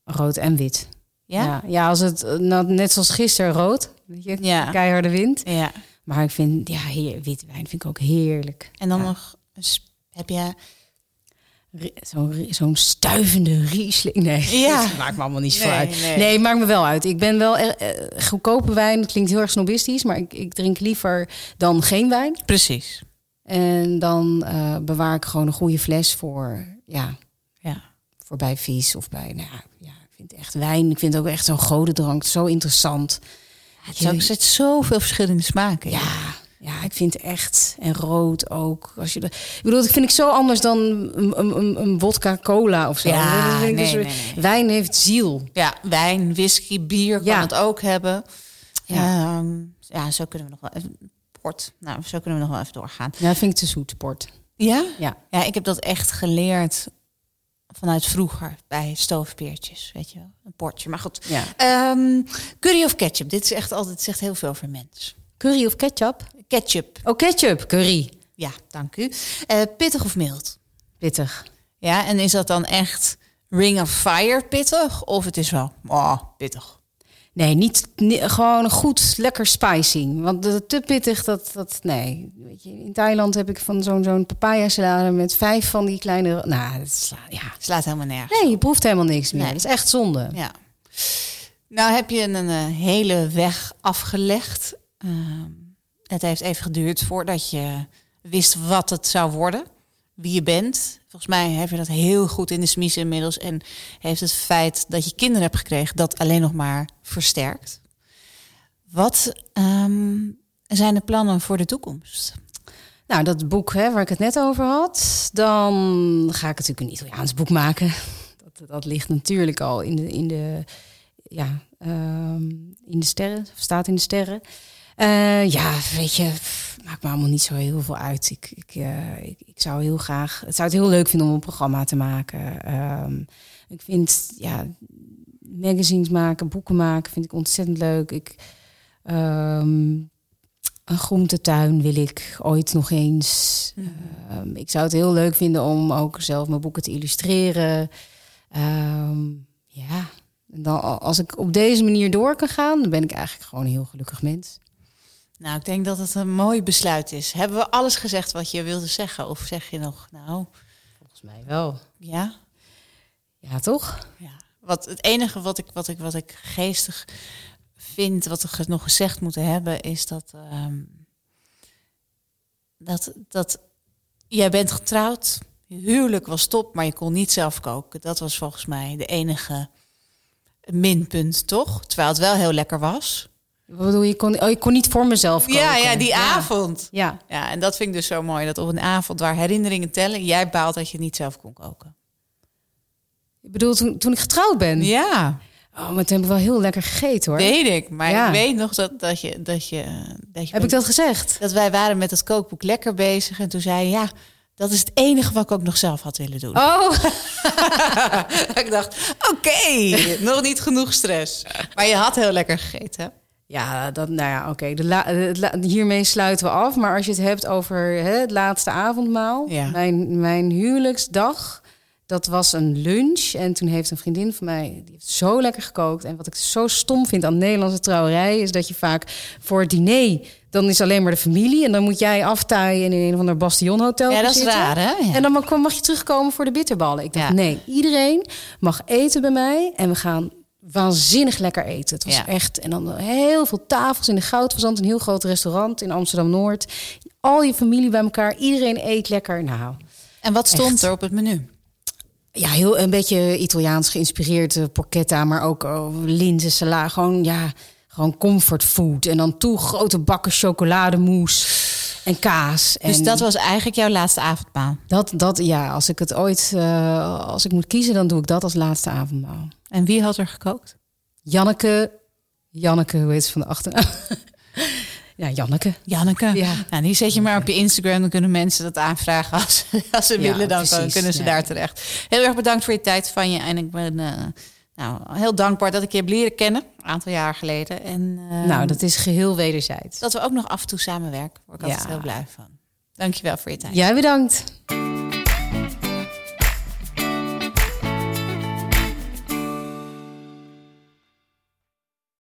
S2: Rood en wit.
S1: Ja?
S2: Ja, ja als het eh, nou, net zoals gisteren rood, weet je,
S1: Ja.
S2: keiharde wind.
S1: Ja.
S2: Maar ik vind, ja, heer, wit wijn vind ik ook heerlijk.
S1: En dan
S2: Ja.
S1: nog, heb je...
S2: Zo'n stuivende Riesling. Nee, (laughs)
S1: Ja.
S2: dat (laughs) maakt me allemaal niet zo
S1: Nee,
S2: uit.
S1: nee.
S2: Nee. maakt me wel uit. Ik ben wel eh, eh, goedkope wijn. Klinkt heel erg snobistisch, maar ik, ik drink liever dan geen wijn.
S1: Precies.
S2: En dan eh, bewaar ik gewoon een goede fles voor, ja,
S1: Ja.
S2: voor bij vis of bij, nou ja, ja, ik vind echt wijn. Ik vind ook echt zo'n godendrank zo interessant.
S1: Het is ook- zit zoveel verschillende smaken in.
S2: Ja, ja, ik vind echt. En rood ook. Als je de, ik bedoel, dat vind ik zo anders dan een, een, cola of zo.
S1: Ja, nee,
S2: dus-
S1: nee, nee.
S2: Wijn heeft ziel.
S1: Ja, wijn, whisky, bier kan
S2: Ja.
S1: het ook hebben.
S2: Ja.
S1: Ja. ja, zo kunnen we nog wel. Port. Nou, zo kunnen we nog wel even doorgaan.
S2: Ja, dat vind ik te zoet, sport.
S1: Ja?
S2: Ja.
S1: Ja, ik heb dat echt geleerd vanuit vroeger bij stoofpeertjes, weet je wel. Een portje, maar goed.
S2: ja.
S1: Ehm, curry of ketchup? Dit is echt altijd, zegt heel veel over mens.
S2: Curry of ketchup?
S1: Ketchup,
S2: Oh, ketchup. Curry.
S1: ja, dank u. Eh, pittig of mild?
S2: Pittig.
S1: Ja, en is dat dan echt ring of fire pittig? Of het is wel, oh, pittig.
S2: Nee, niet, ni- gewoon goed, lekker spicy. Want de, te pittig, dat, dat nee. Weet je, in Thailand heb ik van zo'n zo'n papaya salade met vijf van die kleine... Nou, dat sla, ja.
S1: Slaat helemaal nergens.
S2: Nee, je proeft helemaal niks meer.
S1: Nee.
S2: Dat is echt zonde.
S1: Ja. Nou heb je een, eh, hele weg afgelegd. Ehm, het heeft even geduurd voordat je wist wat het zou worden. Wie je bent. Volgens mij heb je dat heel goed in de smies inmiddels. En heeft het feit dat je kinderen hebt gekregen dat alleen nog maar versterkt. Wat ehm, zijn de plannen voor de toekomst?
S2: Nou, dat boek hè, waar ik het net over had, dan ga ik natuurlijk een Italiaans boek maken. Dat, dat ligt natuurlijk al in de, in de, ja, ehm, in de sterren, staat in de sterren. Eh, ja, weet je, maakt me allemaal niet zo heel veel uit. Ik, ik, eh, ik, ik zou heel graag, het zou het heel leuk vinden om een programma te maken. Ehm, ik vind, ja, magazines maken, boeken maken, vind ik ontzettend leuk. Ik, ehm, een groentetuin wil ik ooit nog eens. Ehm, ik zou het heel leuk vinden om ook zelf mijn boeken te illustreren. Ja, en dan, als ik op deze manier door kan gaan, dan ben ik eigenlijk gewoon een heel gelukkig mens.
S1: Nou, ik denk dat het een mooi besluit is. Hebben we alles gezegd wat je wilde zeggen? Of zeg je nog, nou,
S2: Volgens mij wel.
S1: ja?
S2: Ja, toch?
S1: Ja. Wat, het enige wat ik, wat, ik, wat ik geestig vind, wat we nog gezegd moeten hebben, is dat, ehm, dat, dat jij bent getrouwd, je huwelijk was top, maar je kon niet zelf koken. Dat was volgens mij de enige minpunt, toch? Terwijl het wel heel lekker was.
S2: Wat bedoel je? Kon, oh, je kon niet voor mezelf koken.
S1: Ja, ja, die avond.
S2: Ja.
S1: Ja, en dat vind ik dus zo mooi. Dat op een avond waar herinneringen tellen, jij baalt dat je niet zelf kon koken.
S2: Ik bedoel, toen, toen ik getrouwd ben.
S1: Ja,
S2: Oh, maar toen heb ik wel heel lekker gegeten hoor.
S1: weet ik. Maar
S2: Ja.
S1: ik weet nog dat, dat je... Dat, je, dat, je
S2: Heb ik dat gezegd?
S1: dat wij waren met het kookboek lekker bezig. En toen zei je, ja, dat is het enige wat ik ook nog zelf had willen doen.
S2: Oh, (laughs)
S1: ik dacht, oké, nog niet genoeg stress. Maar je had heel lekker gegeten.
S2: Ja, dat, nou ja, oké. Hiermee sluiten we af. Maar als je het hebt over hè, het laatste avondmaal.
S1: Ja.
S2: Mijn, mijn huwelijksdag, dat was een lunch. En toen heeft een vriendin van mij, die heeft zo lekker gekookt. En wat ik zo stom vind aan Nederlandse trouwerij... is dat je vaak voor het diner... dan is alleen maar de familie. En dan moet jij aftaaien in een of ander bastionhotel
S1: Ja, dat is
S2: zitten.
S1: raar, hè? Ja.
S2: En dan mag, mag je terugkomen voor de bitterballen. Ik dacht,
S1: Ja.
S2: nee, iedereen mag eten bij mij. En we gaan waanzinnig lekker eten. Het was
S1: Ja.
S2: echt... En dan heel veel tafels in de Goudverzand. Een heel groot restaurant in Amsterdam-Noord. Al je familie bij elkaar. Iedereen eet lekker. Nou,
S1: En wat stond
S2: Echt.
S1: er op het menu?
S2: ja, heel een beetje Italiaans geïnspireerd. eh, porchetta, maar ook oh, linzen, sala. Gewoon, ja, gewoon comfortfood. En dan toe grote bakken chocolademousse en kaas.
S1: Dus
S2: en
S1: dat was eigenlijk jouw laatste avondmaal.
S2: dat, dat, ja, als ik het ooit, eh, als ik moet kiezen, dan doe ik dat als laatste avondmaal.
S1: En wie had er gekookt?
S2: Janneke, Janneke, hoe heet ze van de achternaam? (laughs) ja, Janneke.
S1: Janneke.
S2: Ja.
S1: Nou, die zet je maar op je Instagram. Dan kunnen mensen dat aanvragen als, (laughs) als ze
S2: Ja,
S1: willen. Dan
S2: precies,
S1: kunnen ze
S2: ja.
S1: daar terecht. Heel erg bedankt voor je tijd van je. En ik ben eh, nou, heel dankbaar dat ik je heb leren kennen. Een aantal jaar geleden. En eh,
S2: nou, dat is geheel wederzijds.
S1: dat we ook nog af en toe samenwerken. Daar word ik
S2: Ja.
S1: altijd heel blij van. Dankjewel voor je tijd.
S2: Jij bedankt.